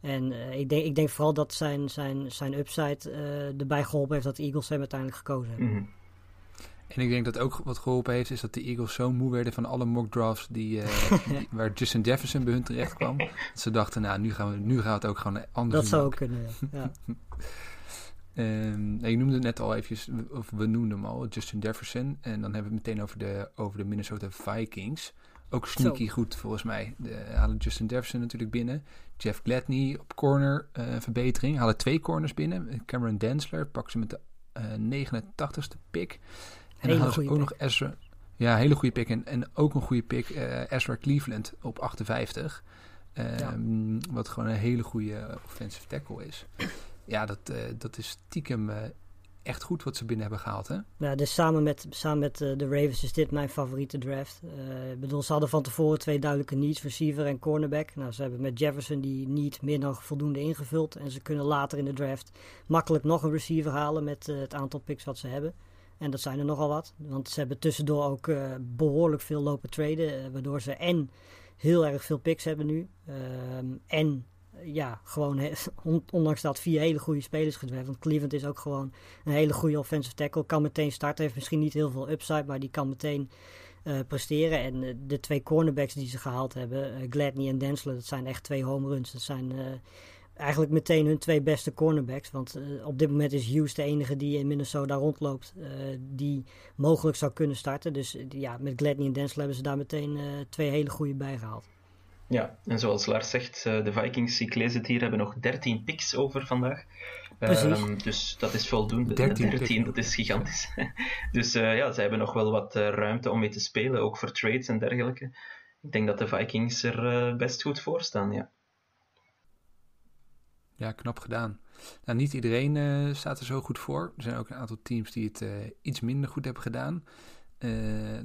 En ik, denk, ik denk vooral dat zijn, zijn, zijn upside erbij geholpen heeft dat de Eagles hem uiteindelijk gekozen hebben. -hmm. En ik denk dat ook wat geholpen heeft, is dat de Eagles zo moe werden van alle mock drafts die, uh, die, waar Justin Jefferson bij hun terecht kwam. dat ze dachten, nou, nu gaan we, nu gaan we het ook gewoon anders Dat zou ook kunnen, ja. um, je noemde net al eventjes, of we noemden hem al, Justin Jefferson. En dan hebben we het meteen over de, over de Minnesota Vikings. Ook sneaky zo. goed volgens mij. De, halen Justin Jefferson natuurlijk binnen. Jeff Gladney op corner uh, verbetering. Halen twee corners binnen. Cameron Densler pakken ze met de uh, 89ste pick. En dan hadden ze ook pick. nog Ezra. Ja, hele goede pick. En, en ook een goede pick, uh, Ezra Cleveland op 58. Uh, ja. Wat gewoon een hele goede offensive tackle is. Ja, dat, uh, dat is stiekem echt goed wat ze binnen hebben gehaald, hè? Ja, dus samen met, samen met de Ravens is dit mijn favoriete draft. Ik bedoel, ze hadden van tevoren twee duidelijke needs, receiver en cornerback. Nou, ze hebben met Jefferson die niet meer dan voldoende ingevuld. En ze kunnen later in de draft makkelijk nog een receiver halen met het aantal picks wat ze hebben. En dat zijn er nogal wat. Want ze hebben tussendoor ook uh, behoorlijk veel lopen traden. Uh, waardoor ze en heel erg veel picks hebben nu. Ehm, en ja, gewoon ondanks dat vier hele goede spelers gedwerfd. Want Cleveland is ook gewoon een hele goede offensive tackle. Kan meteen starten. Heeft misschien niet heel veel upside, maar die kan meteen presteren. En de twee cornerbacks die ze gehaald hebben, uh, Gladney en Densler, dat zijn echt twee home runs. Dat zijn eigenlijk meteen hun twee beste cornerbacks. Want op dit moment is Hughes de enige die in Minnesota rondloopt, die mogelijk zou kunnen starten. Dus ja, met Gladney en Densler hebben ze daar meteen twee hele goede bij gehaald. Ja, en zoals Lars zegt, de Vikings, ik lees het hier, hebben nog 13 picks over vandaag. Um, dus dat is voldoende. 13, 13 dat is gigantisch. dus uh, ja, ze hebben nog wel wat uh, ruimte om mee te spelen, ook voor trades en dergelijke. Ik denk dat de Vikings er uh, best goed voor staan, ja. Ja, knap gedaan. Nou, niet iedereen staat er zo goed voor. Er zijn ook een aantal teams die het iets minder goed hebben gedaan.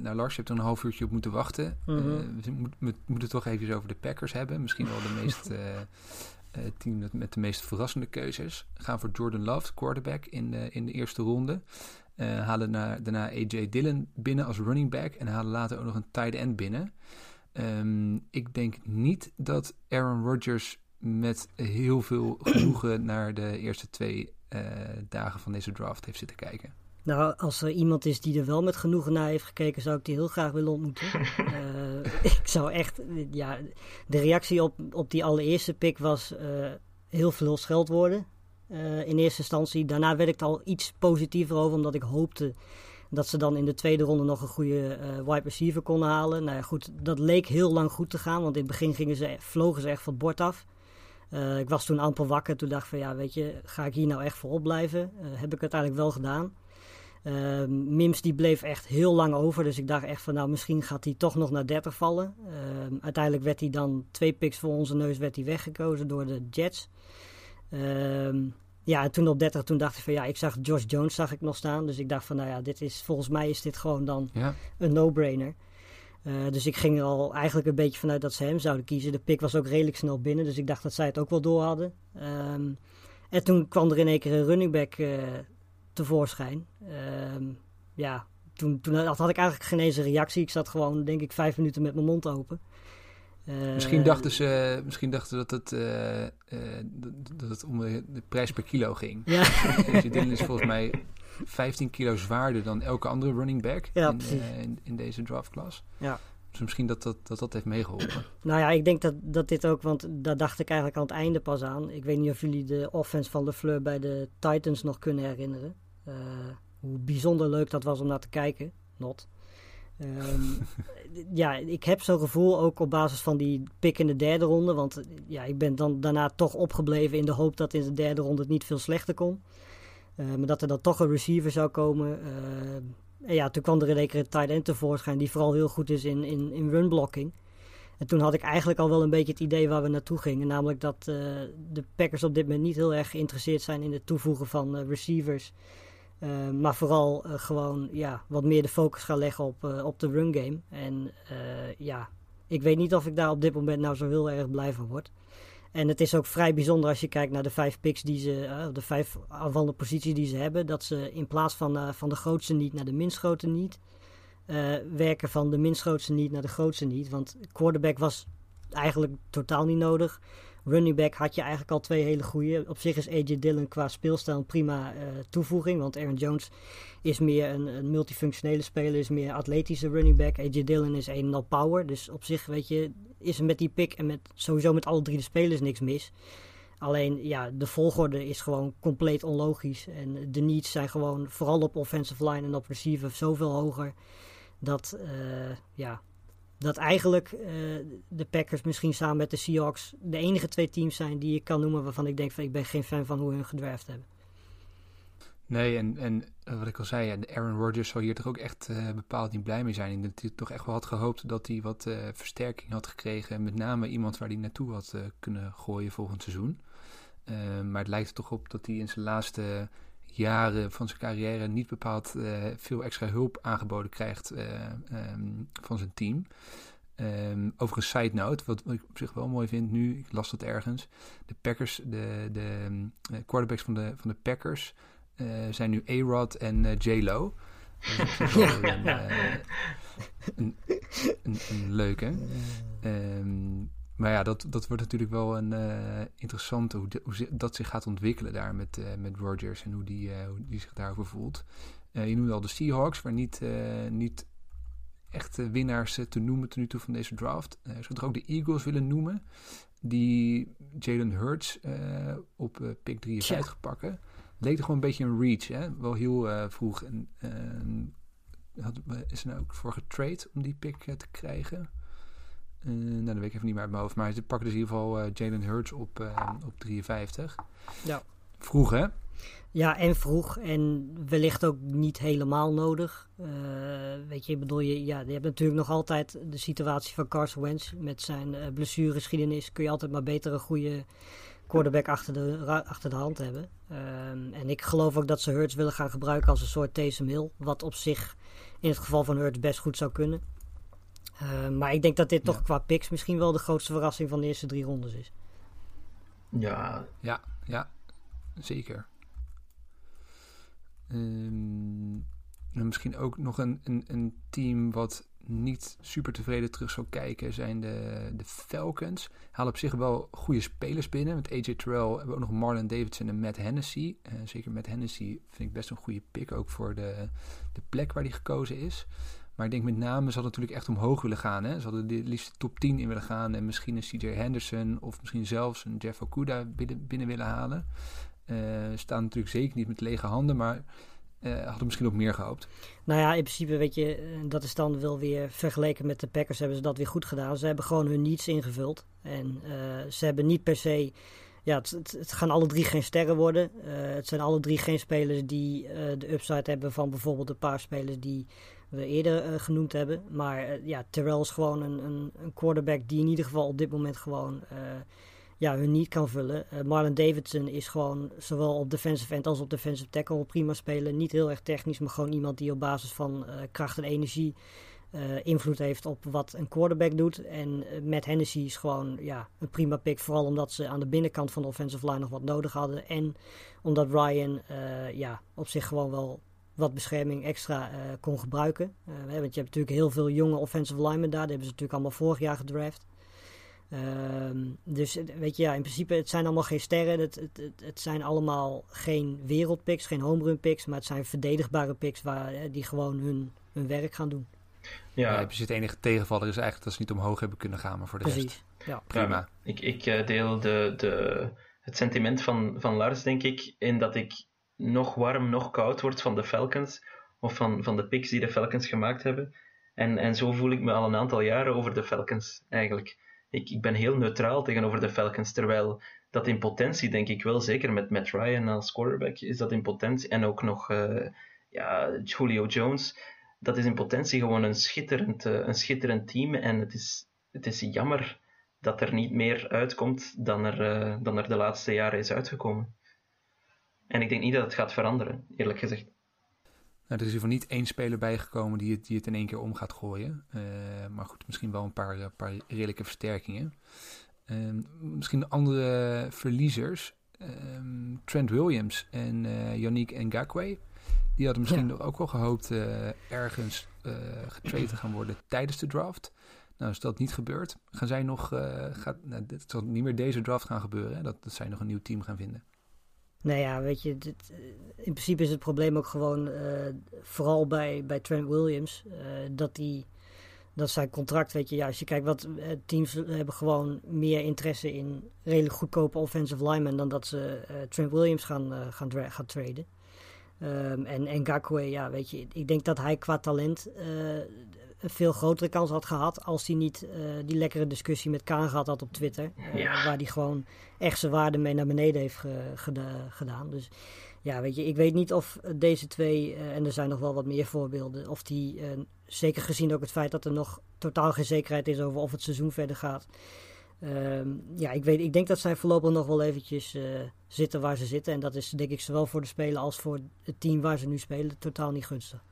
nou, Lars, je hebt er een half uurtje op moeten wachten. Mm -hmm. we, moet, we, moeten toch even over de Packers hebben. Misschien wel de meest team met de meest verrassende keuzes. Gaan voor Jordan Love, quarterback, in de, in de eerste ronde. Halen na, daarna AJ Dillon binnen als running back. En halen later ook nog een tight end binnen. Um, ik denk niet dat Aaron Rodgers met heel veel genoegen naar de eerste twee uh, dagen van deze draft heeft zitten kijken. Nou, als er iemand is die er wel met genoegen naar heeft gekeken, zou ik die heel graag willen ontmoeten. uh, ik zou echt, ja, de reactie op, op die allereerste pick was uh, heel veel scheldwoorden. Uh, in eerste instantie. Daarna werd ik er al iets positiever over, omdat ik hoopte dat ze dan in de tweede ronde nog een goede wide receiver konden halen. Nou ja, goed, dat leek heel lang goed te gaan, want in het begin gingen ze, vlogen ze echt van het bord af. Ik was toen amper wakker, toen dacht ik van ja, weet je, ga ik hier nou echt voorop blijven? heb ik uiteindelijk wel gedaan. Uh, Mims die bleef echt heel lang over. Dus ik dacht echt van nou misschien gaat hij toch nog naar 30 vallen. Uh, uiteindelijk werd hij dan twee picks voor onze neus werd hij weggekozen door de Jets. Uh, ja, en toen op 30 toen dacht ik van ja, ik zag Josh Jones zag ik nog staan. Dus ik dacht van nou ja, dit is, volgens mij is dit gewoon dan ja. een no-brainer. Uh, dus ik ging er al eigenlijk een beetje vanuit dat ze hem zouden kiezen. De pick was ook redelijk snel binnen, dus ik dacht dat zij het ook wel door hadden. Um, en toen kwam er in één keer een running back uh, tevoorschijn. Uh, ja, toen, toen had ik eigenlijk geen eens een reactie. Ik zat gewoon, denk ik, vijf minuten met mijn mond open. Uh, misschien, dachten ze, misschien dachten dat het, uh, uh, dat het om de, de, prijs per kilo ging. Ja. Deze ding is volgens mij 15 kilo zwaarder dan elke andere running back ja, in, in, in, deze draftklas. Ja. Dus misschien dat dat, dat, dat heeft meegeholpen. Nou ja, ik denk dat, dat dit ook, want daar dacht ik eigenlijk aan het einde pas aan. Ik weet niet of jullie de offense van LeFleur bij de Titans nog kunnen herinneren. Uh, hoe bijzonder leuk dat was om naar te kijken. Not. Um, ja, ik heb zo'n gevoel ook op basis van die pick in de derde ronde. Want ja, ik ben dan daarna toch opgebleven in de hoop dat in de derde ronde het niet veel slechter kon. Uh, maar dat er dan toch een receiver zou komen. Uh, en ja, toen kwam er in één een tight end tevoorschijn die vooral heel goed is in, in, in runblocking. En toen had ik eigenlijk al wel een beetje het idee waar we naartoe gingen. Namelijk dat uh, de Packers op dit moment niet heel erg geïnteresseerd zijn in het toevoegen van receivers. Maar vooral gewoon ja, wat meer de focus gaan leggen op, op de run game. En ja, ik weet niet of ik daar op dit moment nou zo heel erg blij van word. En het is ook vrij bijzonder als je kijkt naar de vijf picks die ze, uh, de vijf aanvallende posities die ze hebben, dat ze in plaats van, uh, van de grootste niet naar de minst grote niet, uh, werken van de minst grootste niet naar de grootste niet. Want quarterback was eigenlijk totaal niet nodig. Running back had je eigenlijk al twee hele goede. Op zich is AJ Dillon qua speelstijl een prima uh, toevoeging. Want Aaron Jones is meer een, een, multifunctionele speler, is meer atletische running back. AJ Dillon is een en al power. Dus op zich, weet je, is er met die pick en met, sowieso met alle drie de spelers niks mis. Alleen, ja, de volgorde is gewoon compleet onlogisch. En de needs zijn gewoon, vooral op offensive line en op receiver, zoveel hoger. Dat, uh, ja, dat eigenlijk uh, de Packers misschien samen met de Seahawks de enige twee teams zijn die ik kan noemen waarvan ik denk van ik ben geen fan van hoe hun gedraft hebben. Nee, en, en wat ik al zei, Aaron Rodgers zal hier toch ook echt uh, bepaald niet blij mee zijn. Dat hij toch echt wel had gehoopt dat hij wat uh, versterking had gekregen. Met name iemand waar hij naartoe had kunnen gooien volgend seizoen. maar het lijkt er toch op dat hij in zijn laatste jaren van zijn carrière niet bepaald veel extra hulp aangeboden krijgt um, van zijn team. Um, over een side note, wat, ik op zich wel mooi vind nu, ik las dat ergens. De Packers, de, de quarterbacks van de, van de Packers uh, zijn nu A-Rod en uh, J-Lo. ja. een, een, een, een, leuke. Um, maar ja, dat, dat wordt natuurlijk wel een uh, interessante hoe, de, hoe dat zich gaat ontwikkelen daar met, uh, met Rodgers en hoe die, uh, hoe die zich daarover voelt. je noemde al de Seahawks, waar niet, niet echt winnaars te noemen ten nu toe van deze draft. Uh, zou toch ook de Eagles willen noemen, die Jalen Hurts op pick 53 ja. pakken. Leek er gewoon een beetje een reach, hè? wel heel vroeg. En, had, is er nou ook voor getrade om die pick te krijgen? Uh, nou, dat weet ik even niet meer uit mijn hoofd. Maar ze pakken dus in ieder geval uh, Jalen Hurts op, uh, op 53. Ja. Vroeg, hè? Ja, en vroeg. En wellicht ook niet helemaal nodig. weet je, ik bedoel, je, ja, je hebt natuurlijk nog altijd de situatie van Carson Wentz. Met zijn blessuregeschiedenis kun je altijd maar beter een goede quarterback achter de, achter de hand hebben. Um, en ik geloof ook dat ze Hurts willen gaan gebruiken als een soort Taysom Hill. Wat op zich in het geval van Hurts best goed zou kunnen. Uh, maar ik denk dat dit toch qua picks misschien wel de grootste verrassing van de eerste drie rondes is. Ja, ja, ja zeker. Um, misschien ook nog een, een, een team wat niet super tevreden terug zou kijken zijn de, de Falcons. Halen op zich wel goede spelers binnen. Met AJ Terrell hebben we ook nog Marlon Davidson en Matt Hennessy. Uh, zeker Matt Hennessy vind ik best een goede pick. Ook voor de, de plek waar die gekozen is. Maar ik denk met name, ze hadden natuurlijk echt omhoog willen gaan. Hè? Ze hadden de liefst top 10 in willen gaan. En misschien een CJ Henderson of misschien zelfs een Jeff Okuda binnen, binnen willen halen. Uh, staan natuurlijk zeker niet met lege handen, maar uh, hadden misschien ook meer gehoopt. Nou ja, in principe weet je, eh, dat is dan wel weer vergeleken met de Packers hebben ze dat weer goed gedaan. Ze hebben gewoon hun niets ingevuld. En ze hebben niet per se ja, het, gaan alle drie geen sterren worden. Het zijn alle drie geen spelers die de upside hebben van bijvoorbeeld een paar spelers die we eerder uh, genoemd hebben. Maar ja, Terrell is gewoon een, een, een, quarterback die in ieder geval op dit moment gewoon ja, hun niet kan vullen. Marlon Davidson is gewoon zowel op defensive end als op defensive tackle prima spelen. Niet heel erg technisch, maar gewoon iemand die op basis van kracht en energie invloed heeft op wat een quarterback doet. En Matt Hennessy is gewoon ja, een prima pick. Vooral omdat ze aan de binnenkant van de offensive line nog wat nodig hadden. En omdat Ryan ja, op zich gewoon wel wat bescherming extra kon gebruiken. want je hebt natuurlijk heel veel jonge offensive linemen daar. Die hebben ze natuurlijk allemaal vorig jaar gedraft. Ehm, dus weet je, ja, in principe, het zijn allemaal geen sterren. Het, het, het, het zijn allemaal geen wereldpicks, geen homerun picks. Maar het zijn verdedigbare picks waar, die gewoon hun, hun werk gaan doen. Ja, ja het enige tegenvaller is eigenlijk dat ze niet omhoog hebben kunnen gaan, maar voor de Precies. rest ja. prima. Ja, ik, ik eh, deel de, de, het sentiment van, van Lars, denk ik, in dat ik nog warm, nog koud word van de Falcons, of van, van de picks die de Falcons gemaakt hebben. En, en zo voel ik me al een aantal jaren over de Falcons, eigenlijk. Ik, ik ben heel neutraal tegenover de Falcons, terwijl dat in potentie, denk ik wel, zeker met Matt Ryan als quarterback, is dat in potentie, en ook nog uh, ja, Julio Jones dat is in potentie gewoon een schitterend, uh, een schitterend team. En het is, het is jammer dat er niet meer uitkomt dan er, uh, dan er de laatste jaren is uitgekomen. En ik denk niet dat het gaat veranderen, eerlijk gezegd. Nou, er is in niet één speler bijgekomen die het, die het in één keer om gaat gooien. Uh, maar goed, misschien wel een paar, paar redelijke versterkingen. Ehm, misschien andere verliezers. Um, Trent Williams en Yannick Ngakwe die hadden misschien ja. ook wel gehoopt uh, ergens uh, getraind te gaan worden tijdens de draft. Nou, is dat niet gebeurd, gaan zij nog, uh, gaat, nou, dit zal niet meer deze draft gaan gebeuren, hè, dat, dat zij nog een nieuw team gaan vinden. Nou ja, weet je, dit, in principe is het probleem ook gewoon, vooral bij, bij Trent Williams, dat die dat zijn contract, weet je, ja, als je kijkt wat teams hebben gewoon meer interesse in redelijk goedkope offensive linemen dan dat ze Trent Williams gaan, gaan, gaan traden. Um, en, en Gakwe, ja, weet je, ik denk dat hij qua talent een veel grotere kans had gehad als hij niet uh, die lekkere discussie met Kaan gehad had op Twitter. Uh, ja. Waar hij gewoon echt zijn waarde mee naar beneden heeft ge, geda gedaan. Dus ja, weet je, ik weet niet of deze twee, en er zijn nog wel wat meer voorbeelden, of die, zeker gezien ook het feit dat er nog totaal geen zekerheid is over of het seizoen verder gaat. Um, ja, ik, weet, ik denk dat zij voorlopig nog wel eventjes zitten waar ze zitten. En dat is denk ik zowel voor de speler als voor het team waar ze nu spelen totaal niet gunstig.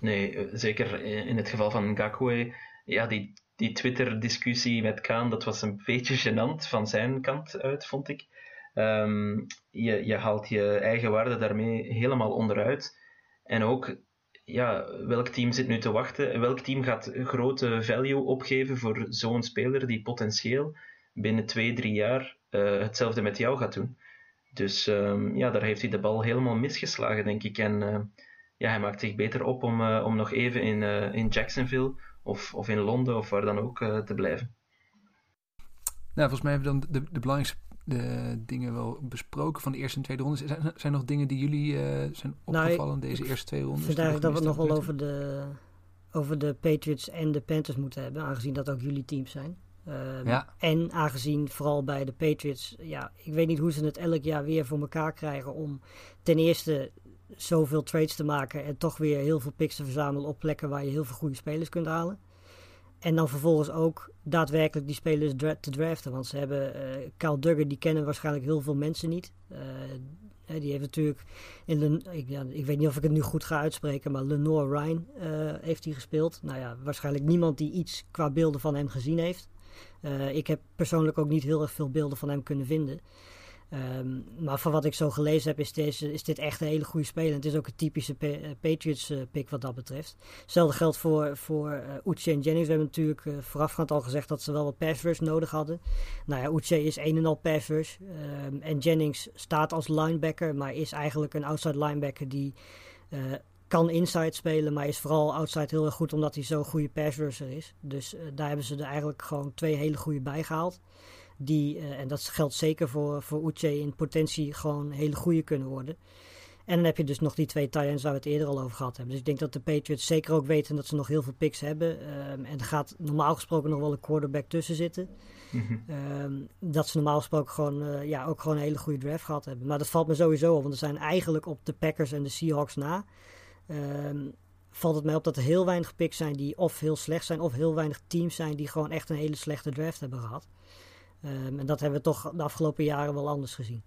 Nee, zeker in het geval van Gakwe. Ja, die, die Twitter-discussie met Kaan, dat was een beetje gênant van zijn kant uit, vond ik. Um, je, je haalt je eigen waarde daarmee helemaal onderuit. En ook, ja, welk team zit nu te wachten? En welk team gaat grote value opgeven voor zo'n speler die potentieel binnen twee, drie jaar uh, hetzelfde met jou gaat doen? Dus um, ja, daar heeft hij de bal helemaal misgeslagen, denk ik. En ja, hij maakt zich beter op om, uh, om nog even in, in Jacksonville of, of in Londen of waar dan ook te blijven. Nou, volgens mij hebben we dan de, de belangrijkste de dingen wel besproken van de eerste en tweede ronde. Zijn, zijn er nog dingen die jullie uh, zijn nou, opgevallen in deze eerste twee rondes? Ik vind eigenlijk dat we het nog wel over de, over de Patriots en de Panthers moeten hebben, aangezien dat ook jullie teams zijn. Um, ja. En aangezien vooral bij de Patriots, ja, ik weet niet hoe ze het elk jaar weer voor elkaar krijgen om ten eerste zoveel trades te maken en toch weer heel veel picks te verzamelen op plekken waar je heel veel goede spelers kunt halen. En dan vervolgens ook daadwerkelijk die spelers te draften. Want ze hebben uh, Kyle Duggar, die kennen waarschijnlijk heel veel mensen niet. Uh, die heeft natuurlijk in de, ik, ik, weet niet of ik het nu goed ga uitspreken, maar Lenore Ryan heeft hij gespeeld. Nou ja, waarschijnlijk niemand die iets qua beelden van hem gezien heeft. ik heb persoonlijk ook niet heel erg veel beelden van hem kunnen vinden. Um, maar van wat ik zo gelezen heb, is, deze, is dit echt een hele goede speler. het is ook een typische eh, Patriots-pick uh, wat dat betreft. Hetzelfde geldt voor, voor Uche en Jennings. We hebben natuurlijk voorafgaand al gezegd dat ze wel wat pass rush nodig hadden. Nou ja, Uche is een en al pass rush. Um, en Jennings staat als linebacker, maar is eigenlijk een outside linebacker die kan inside spelen, maar is vooral outside heel erg goed omdat hij zo'n goede pass rusher is. Dus daar hebben ze er eigenlijk gewoon twee hele goede bij gehaald die, uh, en dat geldt zeker voor, voor Uche, in potentie gewoon hele goede kunnen worden. En dan heb je dus nog die twee Titans waar we het eerder al over gehad hebben. Dus ik denk dat de Patriots zeker ook weten dat ze nog heel veel picks hebben. Um, en er gaat normaal gesproken nog wel een quarterback tussen zitten. Mm -hmm. um, dat ze normaal gesproken gewoon, uh, ja, ook gewoon een hele goede draft gehad hebben. Maar dat valt me sowieso op, want er zijn eigenlijk op de Packers en de Seahawks na. Um, valt het mij op dat er heel weinig picks zijn die of heel slecht zijn, of heel weinig teams zijn die gewoon echt een hele slechte draft hebben gehad. Um, en dat hebben we toch de afgelopen jaren wel anders gezien.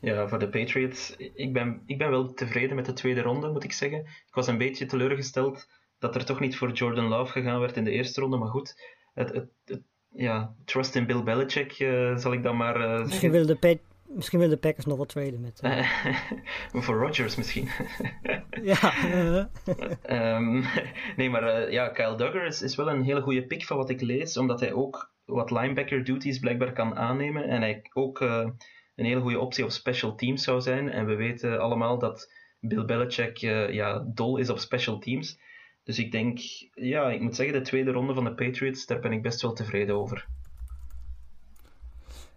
Ja, voor de Patriots, ik ben, ik ben wel tevreden met de tweede ronde, moet ik zeggen. Ik was een beetje teleurgesteld dat er toch niet voor Jordan Love gegaan werd in de eerste ronde, maar goed. Het, het, het ja, trust in Bill Belichick uh, zal ik dan maar uh, Misschien willen de, misschien willen de Packers nog wel traden met... Uh... voor Rodgers misschien. ja. um, nee, maar ja, Kyle Duggar is, is wel een hele goede pick van wat ik lees, omdat hij ook wat linebacker duties blijkbaar kan aannemen. En hij ook uh, een hele goede optie op special teams zou zijn. En we weten allemaal dat Bill Belichick uh, ja, dol is op special teams. Dus ik denk, ja, ik moet zeggen, de tweede ronde van de Patriots, daar ben ik best wel tevreden over.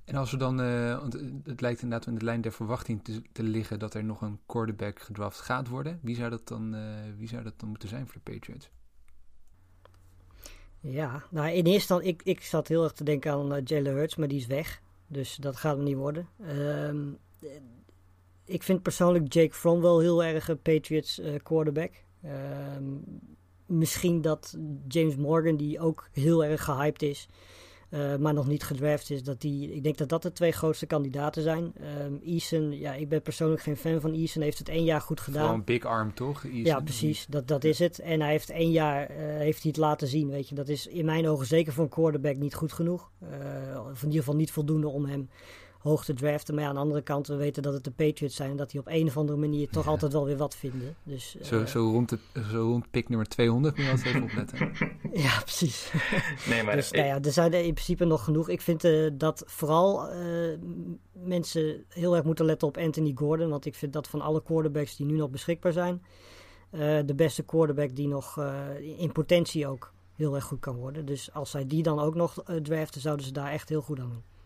En als we dan, want het lijkt inderdaad in de lijn der verwachting te, te, liggen dat er nog een quarterback gedraft gaat worden. Wie zou dat dan, wie zou dat dan moeten zijn voor de Patriots? Ja, nou in eerste instantie, ik, ik zat heel erg te denken aan uh, Jalen Hurts, maar die is weg. Dus dat gaat hem niet worden. Um, ik vind persoonlijk Jake Fromm wel heel erg een Patriots uh, quarterback. Um, misschien dat James Morgan, die ook heel erg gehyped is, uh, maar nog niet gedraft is. Dat die, ik denk dat dat de twee grootste kandidaten zijn. Um, Eason, ja, ik ben persoonlijk geen fan van Eason. heeft het één jaar goed gedaan. Gewoon big arm, toch? Eason. Ja, precies. Dat, dat is het. En hij heeft één jaar uh, heeft hij het laten zien, weet je. Dat is in mijn ogen zeker voor een quarterback niet goed genoeg. Uh, of in ieder geval niet voldoende om hem hoog te draften. Maar ja, aan de andere kant, we weten dat het de Patriots zijn. En dat die op een of andere manier toch altijd wel weer wat vinden. Dus, zo, uh, zo, rond de, zo rond pick nummer 200 moet je altijd even opletten. ja, precies. Nee, maar dus nou ja, er zijn er in principe nog genoeg. Ik vind uh, dat vooral uh, mensen heel erg moeten letten op Anthony Gordon. Want ik vind dat van alle quarterbacks die nu nog beschikbaar zijn... de beste quarterback die nog in potentie ook heel erg goed kan worden. Dus als zij die dan ook nog draften, zouden ze daar echt heel goed aan doen.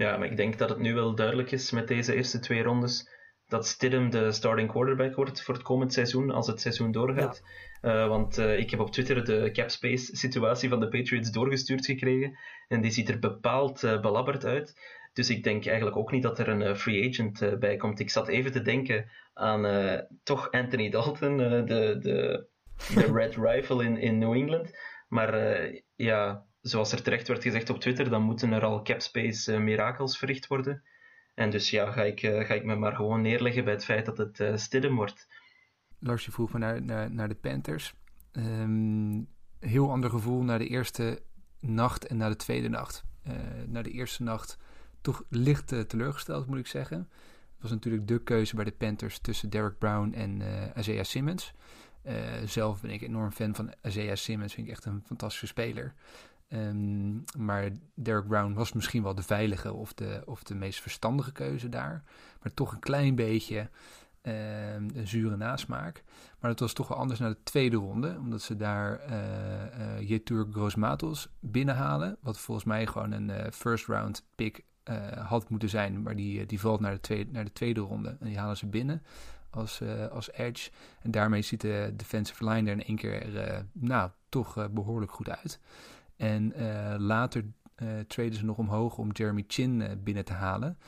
Ja, maar ik denk dat het nu wel duidelijk is met deze eerste twee rondes dat Stidham de starting quarterback wordt voor het komend seizoen, als het seizoen doorgaat. Ja. Uh, want uh, ik heb op Twitter de capspace situatie van de Patriots doorgestuurd gekregen en die ziet er bepaald uh, belabberd uit. Dus ik denk eigenlijk ook niet dat er een free agent bij komt. Ik zat even te denken aan toch Anthony Dalton, de, de, de Red Rifle in, in New England. Maar ja, zoals er terecht werd gezegd op Twitter, dan moeten er al capspace uh, mirakels verricht worden. En dus ja, ga ik, uh, ga ik me maar gewoon neerleggen bij het feit dat het uh, wordt. Lars, je vroeg me naar, naar, de Panthers. Um, heel ander gevoel naar de eerste nacht en naar de tweede nacht. Uh, naar de eerste nacht toch licht teleurgesteld, moet ik zeggen. Het was natuurlijk de keuze bij de Panthers tussen Derek Brown en Isaiah Simmons. zelf ben ik enorm fan van Isaiah Simmons. Vind ik echt een fantastische speler. Ehm, maar Derek Brown was misschien wel de veilige of de, of de meest verstandige keuze daar. Maar toch een klein beetje ehm, een zure nasmaak. Maar dat was toch wel anders naar de tweede ronde. Omdat ze daar uh, uh, Jetur Grosmatos binnenhalen. Wat volgens mij gewoon een uh, first round pick had moeten zijn. Maar die, die valt naar de, tweede, naar de tweede ronde. En die halen ze binnen als, als edge. En daarmee ziet de defensive line er in één keer nou, toch behoorlijk goed uit. En uh, later uh, treden ze nog omhoog om Jeremy Chin uh, binnen te halen.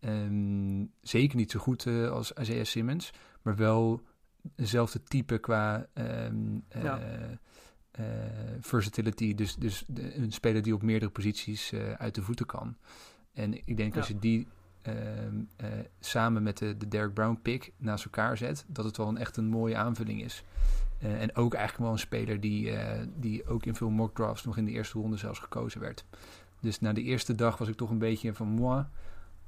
Um, zeker niet zo goed als Isaiah Simmons, maar wel hetzelfde type qua um, ja. versatility. Dus, dus de, een speler die op meerdere posities uit de voeten kan. En ik denk ja. als je die um, samen met de, de Derek Brown pick naast elkaar zet, dat het wel een echt een mooie aanvulling is. Uh, en ook eigenlijk wel een speler die, uh, die ook in veel mock drafts nog in de eerste ronde zelfs gekozen werd. Dus na de eerste dag was ik toch een beetje van moi.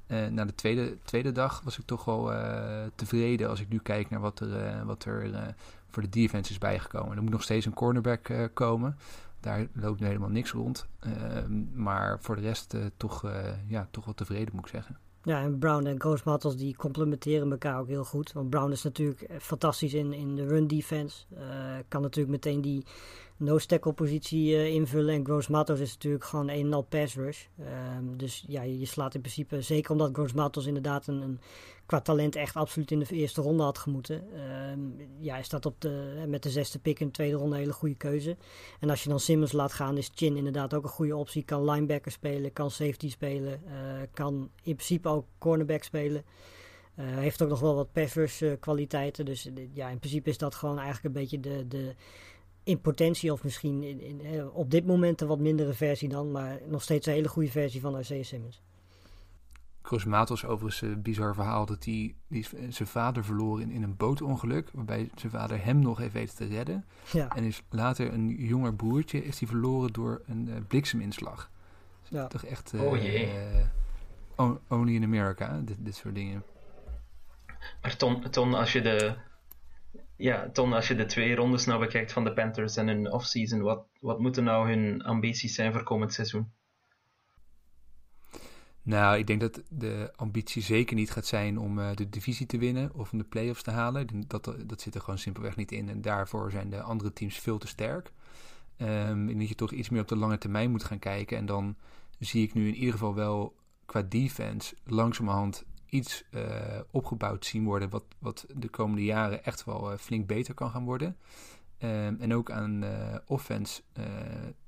Uh, na de tweede, tweede dag was ik toch wel tevreden als ik nu kijk naar wat er, wat er voor de defense is bijgekomen. Er moet nog steeds een cornerback komen. Daar loopt nu helemaal niks rond. Ehm, maar voor de rest toch, ja, toch wel tevreden moet ik zeggen. Ja, en Brown en Gross die complementeren elkaar ook heel goed. Want Brown is natuurlijk fantastisch in, in de run defense. Uh, kan natuurlijk meteen die no-tackle positie uh, invullen. En Gross Matos is natuurlijk gewoon een en al pass rush. Um, dus ja, je, slaat in principe, zeker omdat Gross Matos inderdaad een, een, qua talent echt absoluut in de eerste ronde had gemoeten. Um, ja, hij staat op de, met de zesde pick in de tweede ronde een hele goede keuze. En als je dan Simmons laat gaan, is Chin inderdaad ook een goede optie. Kan linebacker spelen, kan safety spelen, uh, kan in principe ook cornerback spelen. Uh, heeft ook nog wel wat pass rush kwaliteiten. Dus ja, in principe is dat gewoon eigenlijk een beetje de... de in potentie of misschien in, in, op dit moment een wat mindere versie dan, maar nog steeds een hele goede versie van Isaiah Simmons. Chris Matos overigens een bizar verhaal dat hij die zijn vader verloor in, in een bootongeluk, waarbij zijn vader hem nog heeft weten te redden. Ja. En is later een jonger broertje is hij verloren door een uh, blikseminslag. Ja. Toch echt uh, oh jee. Uh, only in America, dit, dit soort dingen. Maar Ton, Ton als je de ja, Ton, als je de twee rondes nou bekijkt van de Panthers en hun offseason, wat, wat moeten nou hun ambities zijn voor komend seizoen? Nou, ik denk dat de ambitie zeker niet gaat zijn om uh, de divisie te winnen of om de playoffs te halen. Dat, dat zit er gewoon simpelweg niet in en daarvoor zijn de andere teams veel te sterk. Um, ik denk dat je toch iets meer op de lange termijn moet gaan kijken. En dan zie ik nu in ieder geval wel qua defense langzamerhand iets uh, opgebouwd zien worden, wat, wat de komende jaren echt wel uh, flink beter kan gaan worden. Um, en ook aan uh, offense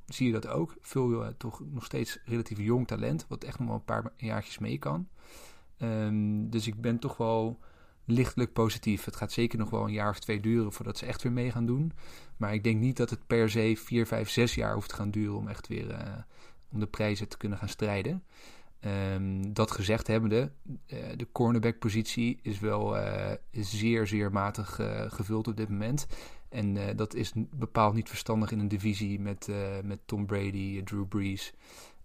zie je dat ook. Veel toch nog steeds relatief jong talent, wat echt nog wel een paar jaartjes mee kan. Um, dus ik ben toch wel lichtelijk positief. Het gaat zeker nog wel een jaar of twee duren voordat ze echt weer mee gaan doen. Maar ik denk niet dat het per se 4, 5, 6 jaar hoeft te gaan duren om echt weer om de prijzen te kunnen gaan strijden. Um, dat gezegd hebbende, uh, de cornerback-positie is wel uh, zeer, zeer matig uh, gevuld op dit moment. En dat is bepaald niet verstandig in een divisie met, met Tom Brady, Drew Brees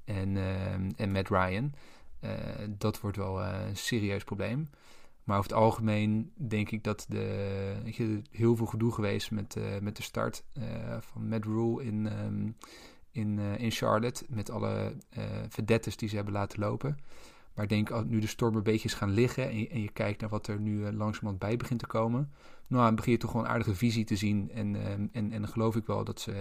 en, ehm, en Matt Ryan. dat wordt wel een serieus probleem. Maar over het algemeen denk ik dat de, je, heel veel gedoe geweest met, met de start van Matt Rule in... Um, in, uh, in Charlotte. Met alle uh, verdettes die ze hebben laten lopen. Maar ik denk, nu de storm een beetje is gaan liggen. En je, en je kijkt naar wat er nu uh, langzamerhand bij begint te komen. Nou, dan begin je toch gewoon een aardige visie te zien. En, en, en dan geloof ik wel dat ze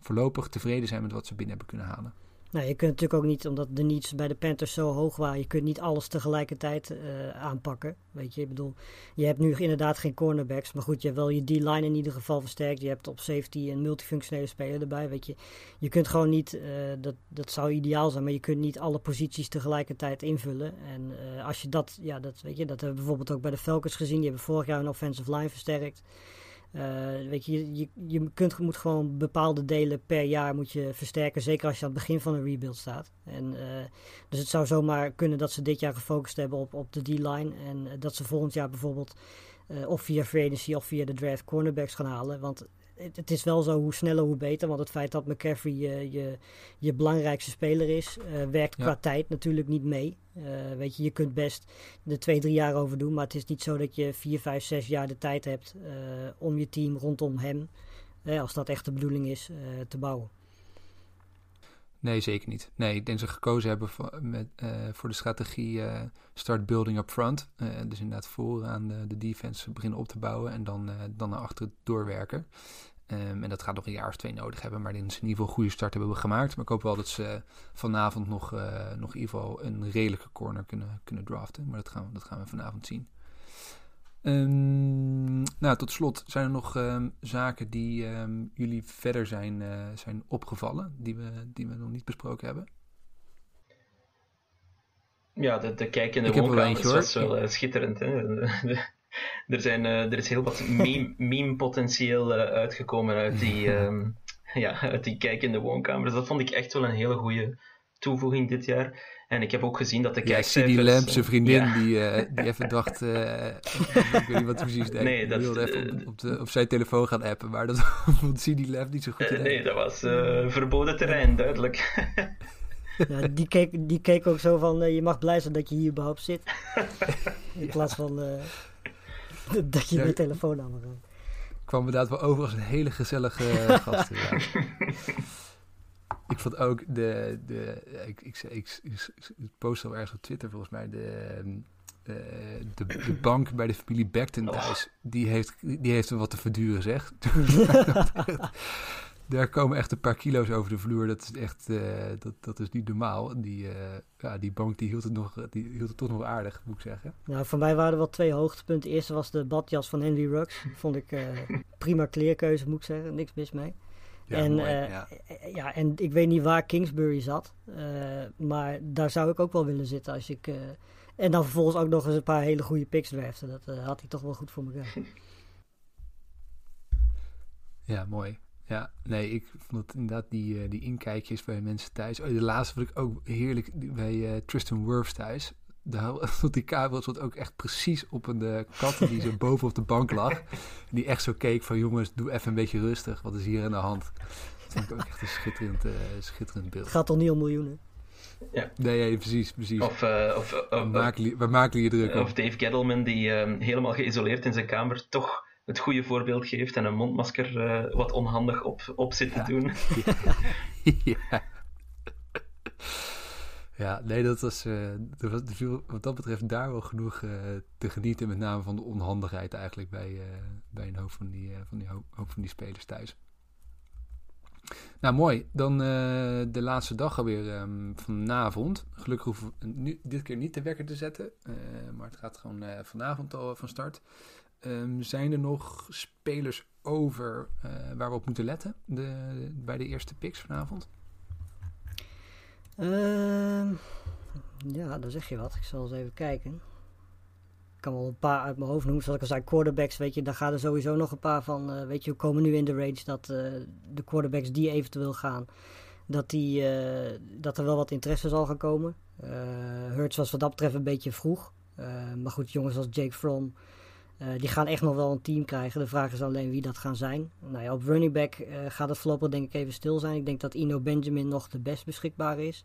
voorlopig tevreden zijn met wat ze binnen hebben kunnen halen. Nou, je kunt natuurlijk ook niet, omdat de needs bij de Panthers zo hoog waren, je kunt niet alles tegelijkertijd uh, aanpakken. Weet je, ik bedoel, je hebt nu inderdaad geen cornerbacks, maar goed, je hebt wel je D-line in ieder geval versterkt. Je hebt op safety een multifunctionele speler erbij, weet je. Je kunt gewoon niet, uh, dat, dat zou ideaal zijn, maar je kunt niet alle posities tegelijkertijd invullen. En uh, als je dat, ja, dat weet je, dat hebben we bijvoorbeeld ook bij de Falcons gezien. Die hebben vorig jaar een offensive line versterkt. Uh, weet je, je, je kunt, moet gewoon bepaalde delen per jaar moet je versterken. Zeker als je aan het begin van een rebuild staat. En, uh, dus het zou zomaar kunnen dat ze dit jaar gefocust hebben op, op de D-line. En dat ze volgend jaar bijvoorbeeld of via free of via de draft cornerbacks gaan halen. Want het, het is wel zo, hoe sneller hoe beter. Want het feit dat McCaffrey je, je, je belangrijkste speler is, eh, werkt Ja. qua tijd natuurlijk niet mee. Eh, weet je, je kunt best er twee, drie jaar over doen. Maar het is niet zo dat je vier, vijf, zes jaar de tijd hebt eh, om je team rondom hem, eh, als dat echt de bedoeling is, eh, te bouwen. Nee, zeker niet. Nee, ik denk dat ze gekozen hebben voor, met, eh, voor de strategie eh, start building up front. Eh, dus inderdaad vooraan de, de defense beginnen op te bouwen en dan, dan naar achteren doorwerken. Ehm, en dat gaat nog een jaar of twee nodig hebben, maar in ze in ieder geval een goede start hebben gemaakt. Maar ik hoop wel dat ze vanavond nog, nog in ieder geval een redelijke corner kunnen, kunnen draften. Maar dat gaan, we, dat gaan we vanavond zien. Ehm, nou, tot slot, zijn er nog ehm, zaken die ehm, jullie verder zijn, eh, zijn opgevallen, die we, die we nog niet besproken hebben? Ja, de, de kijk in de Ik heb er wel eh, schitterend. Hè? er, zijn, eh, er is heel wat meme- meme-potentieel uitgekomen uit die, ja, uit die kijk in de woonkamers. Dat vond ik echt wel een hele goede toevoeging dit jaar. En ik heb ook gezien dat de Ja, ik zie kijkcijfers... die Lamp, zijn eh, vriendin, ja. die, eh, die even dacht... eh, ik weet niet wat precies deed. Nee, Die wilde even op, op, de, op zijn telefoon gaan appen, maar dat vond CD Lamp niet zo goed nee, dat was eh, verboden terrein, duidelijk. Ja, die, keek, die keek ook zo van, je mag blij zijn dat je hier überhaupt zit. In plaats van eh, dat je Ja. je telefoon aan kwam inderdaad wel over als een hele gezellige gast. Ik vond ook de. de ik, ik, ik, ik, ik post al ergens op Twitter volgens mij. De, ehm, eh, de, de bank bij de familie Beckton thuis. Die, heeft, die heeft er wat te verduren, zeg. Daar komen echt een paar kilo's over de vloer. Dat is echt. eh, dat, dat is niet normaal. Die, eh, ja, die bank die hield, het nog, die hield het toch nog aardig, moet ik zeggen. Nou, voor mij waren er wel twee hoogtepunten. De eerste was de badjas van Henry Ruggs. Vond ik eh, prima kleerkeuze, moet ik zeggen. Niks mis mee. Ja, en, mooi, eh, ja. eh, ja, en ik weet niet waar Kingsbury zat. eh, maar daar zou ik ook wel willen zitten als ik... en dan vervolgens ook nog eens een paar hele goede picks draften. Dat had hij toch wel goed voor elkaar. Ja, mooi. Ja, nee, ik vond het inderdaad die, die inkijkjes bij mensen thuis. Oh, de laatste vond ik ook heerlijk bij Tristan Wirfs thuis. Daar die kabel stond ook echt precies op een eh, kat die zo boven op de bank lag. Die echt zo keek van jongens, doe even een beetje rustig. Wat is hier aan de hand? Dat vond ik ook echt een schitterend, eh, schitterend beeld. Het gaat toch niet om miljoenen? Nee, nee, precies, precies. Of, eh, of, of, waar, maken waar je druk Of op? Dave Gettleman, die ehm, helemaal geïsoleerd in zijn kamer toch het goede voorbeeld geeft en een mondmasker eh, wat onhandig op, op zit te Ja. doen. ja. Ja, nee, dat was, eh, wat dat betreft daar wel genoeg eh, te genieten. Met name van de onhandigheid eigenlijk bij, eh, bij een hoop van die, van die hoop, van die spelers thuis. Nou, mooi. Dan de laatste dag alweer ehm, vanavond. Gelukkig hoeven we nu, dit keer niet de wekker te zetten. maar het gaat gewoon vanavond al van start. Ehm, zijn er nog spelers over waar we op moeten letten de, bij de eerste picks vanavond? Ehm, ja, daar zeg je wat. Ik zal eens even kijken. Ik kan wel een paar uit mijn hoofd noemen. Zoals ik al zei, quarterbacks, weet je, daar gaan er sowieso nog een paar van. eh, weet je, we komen nu in de range dat eh, de quarterbacks die eventueel gaan, dat, die, eh, dat er wel wat interesse zal gaan komen. Hurts was wat dat betreft een beetje vroeg. Maar goed, jongens als Jake Fromm, eh, die gaan echt nog wel een team krijgen. De vraag is alleen wie dat gaan zijn. Nou ja, op running back eh, gaat het voorlopig denk ik even stil zijn. Ik denk dat Ino Benjamin nog de best beschikbaar is.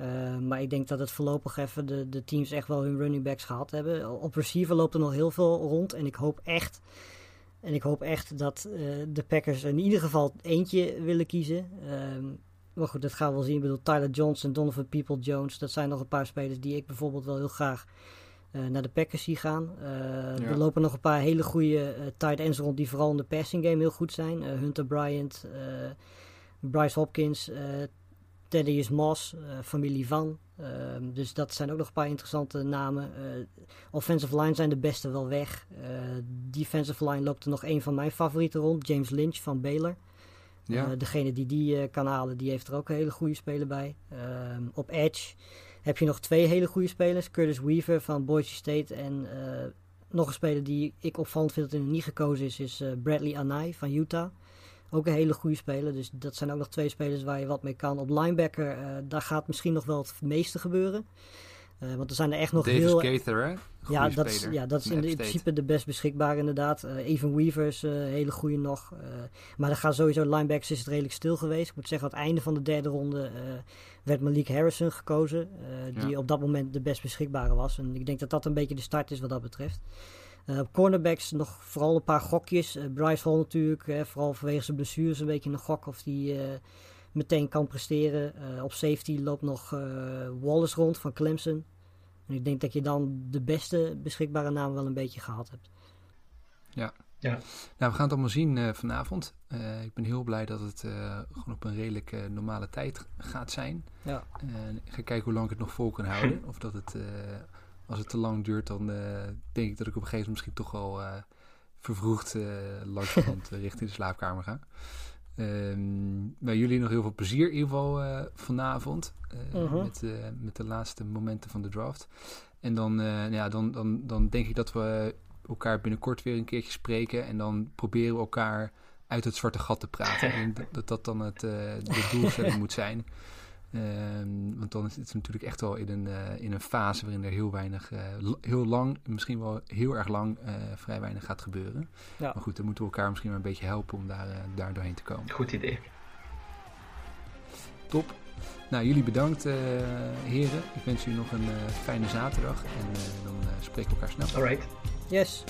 Uh, maar ik denk dat het voorlopig even de, de teams echt wel hun running backs gehad hebben. Op receiver loopt er nog heel veel rond. En ik hoop echt, en ik hoop echt dat de Packers in ieder geval eentje willen kiezen. Um, maar goed, dat gaan we wel zien. Ik bedoel, Tyler Johnson, Donovan People-Jones. Dat zijn nog een paar spelers die ik bijvoorbeeld wel heel graag naar de Packers zie gaan. Ja. Er lopen nog een paar hele goede uh, tight ends rond die vooral in de passing game heel goed zijn. Hunter Bryant, Bryce Hopkins, Thaddeus Moss, familie Van. dus dat zijn ook nog een paar interessante namen. offensive line zijn de beste wel weg. defensive line loopt er nog een van mijn favorieten rond. James Lynch van Baylor. Ja. Uh, degene die die uh, kan halen, die heeft er ook een hele goede speler bij. Uh, op Edge heb je nog twee hele goede spelers. Curtis Weaver van Boise State. En eh, nog een speler die ik opvallend vind dat er niet gekozen is, is eh, Bradley Anai van Utah. Ook een hele goede speler. Dus dat zijn ook nog twee spelers waar je wat mee kan. Op linebacker, daar gaat misschien nog wel het meeste gebeuren. Uh, want er zijn er echt nog Davis heel... Gaither, hè? Ja dat, is, ja, dat is in, de- principe de best beschikbare inderdaad. Eh Even Weavers, eh hele goede nog. Eh, maar er gaan sowieso linebackers is het redelijk stil geweest. Ik moet zeggen, aan het einde van de derde ronde werd Malik Harrison gekozen. die Ja. op dat moment de best beschikbare was. En ik denk dat dat een beetje de start is wat dat betreft. Op cornerbacks nog vooral een paar gokjes. Bryce Hall natuurlijk, vooral vanwege zijn blessures een beetje een gok of die meteen kan presteren. Op safety loopt nog Wallace rond van Clemson. En ik denk dat je dan de beste beschikbare naam wel een beetje gehad hebt. Ja, Nou, we gaan het allemaal zien eh, vanavond. Eh, ik ben heel blij dat het eh, gewoon op een redelijk eh, normale tijd gaat zijn. Ja. En ik ga kijken hoe lang ik het nog vol kan houden. Of dat het, eh, als het te lang duurt, dan eh, denk ik dat ik op een gegeven moment misschien toch wel eh, vervroegd eh langzamerhand eh, richting de slaapkamer ga. Ehm bij jullie nog heel veel plezier in ieder geval eh, vanavond. eh, Mhm. met, eh, met de laatste momenten van de draft. En dan, ja, dan, dan, dan denk ik dat we elkaar binnenkort weer een keertje spreken. En dan proberen we elkaar uit het zwarte gat te praten. en dat- dat dat dan het, de doelstelling moet zijn. Ehm, want dan is het natuurlijk echt wel in een, eh, in een fase waarin er heel weinig, eh, heel lang, misschien wel heel erg lang, eh, vrij weinig gaat gebeuren. Ja. Maar goed, dan moeten we elkaar misschien maar een beetje helpen om daar, daar doorheen te komen. goed idee. Top. Nou, jullie bedankt, eh, heren. Ik wens jullie nog een fijne zaterdag. En eh, dan eh, spreken we elkaar snel. Alright. Yes,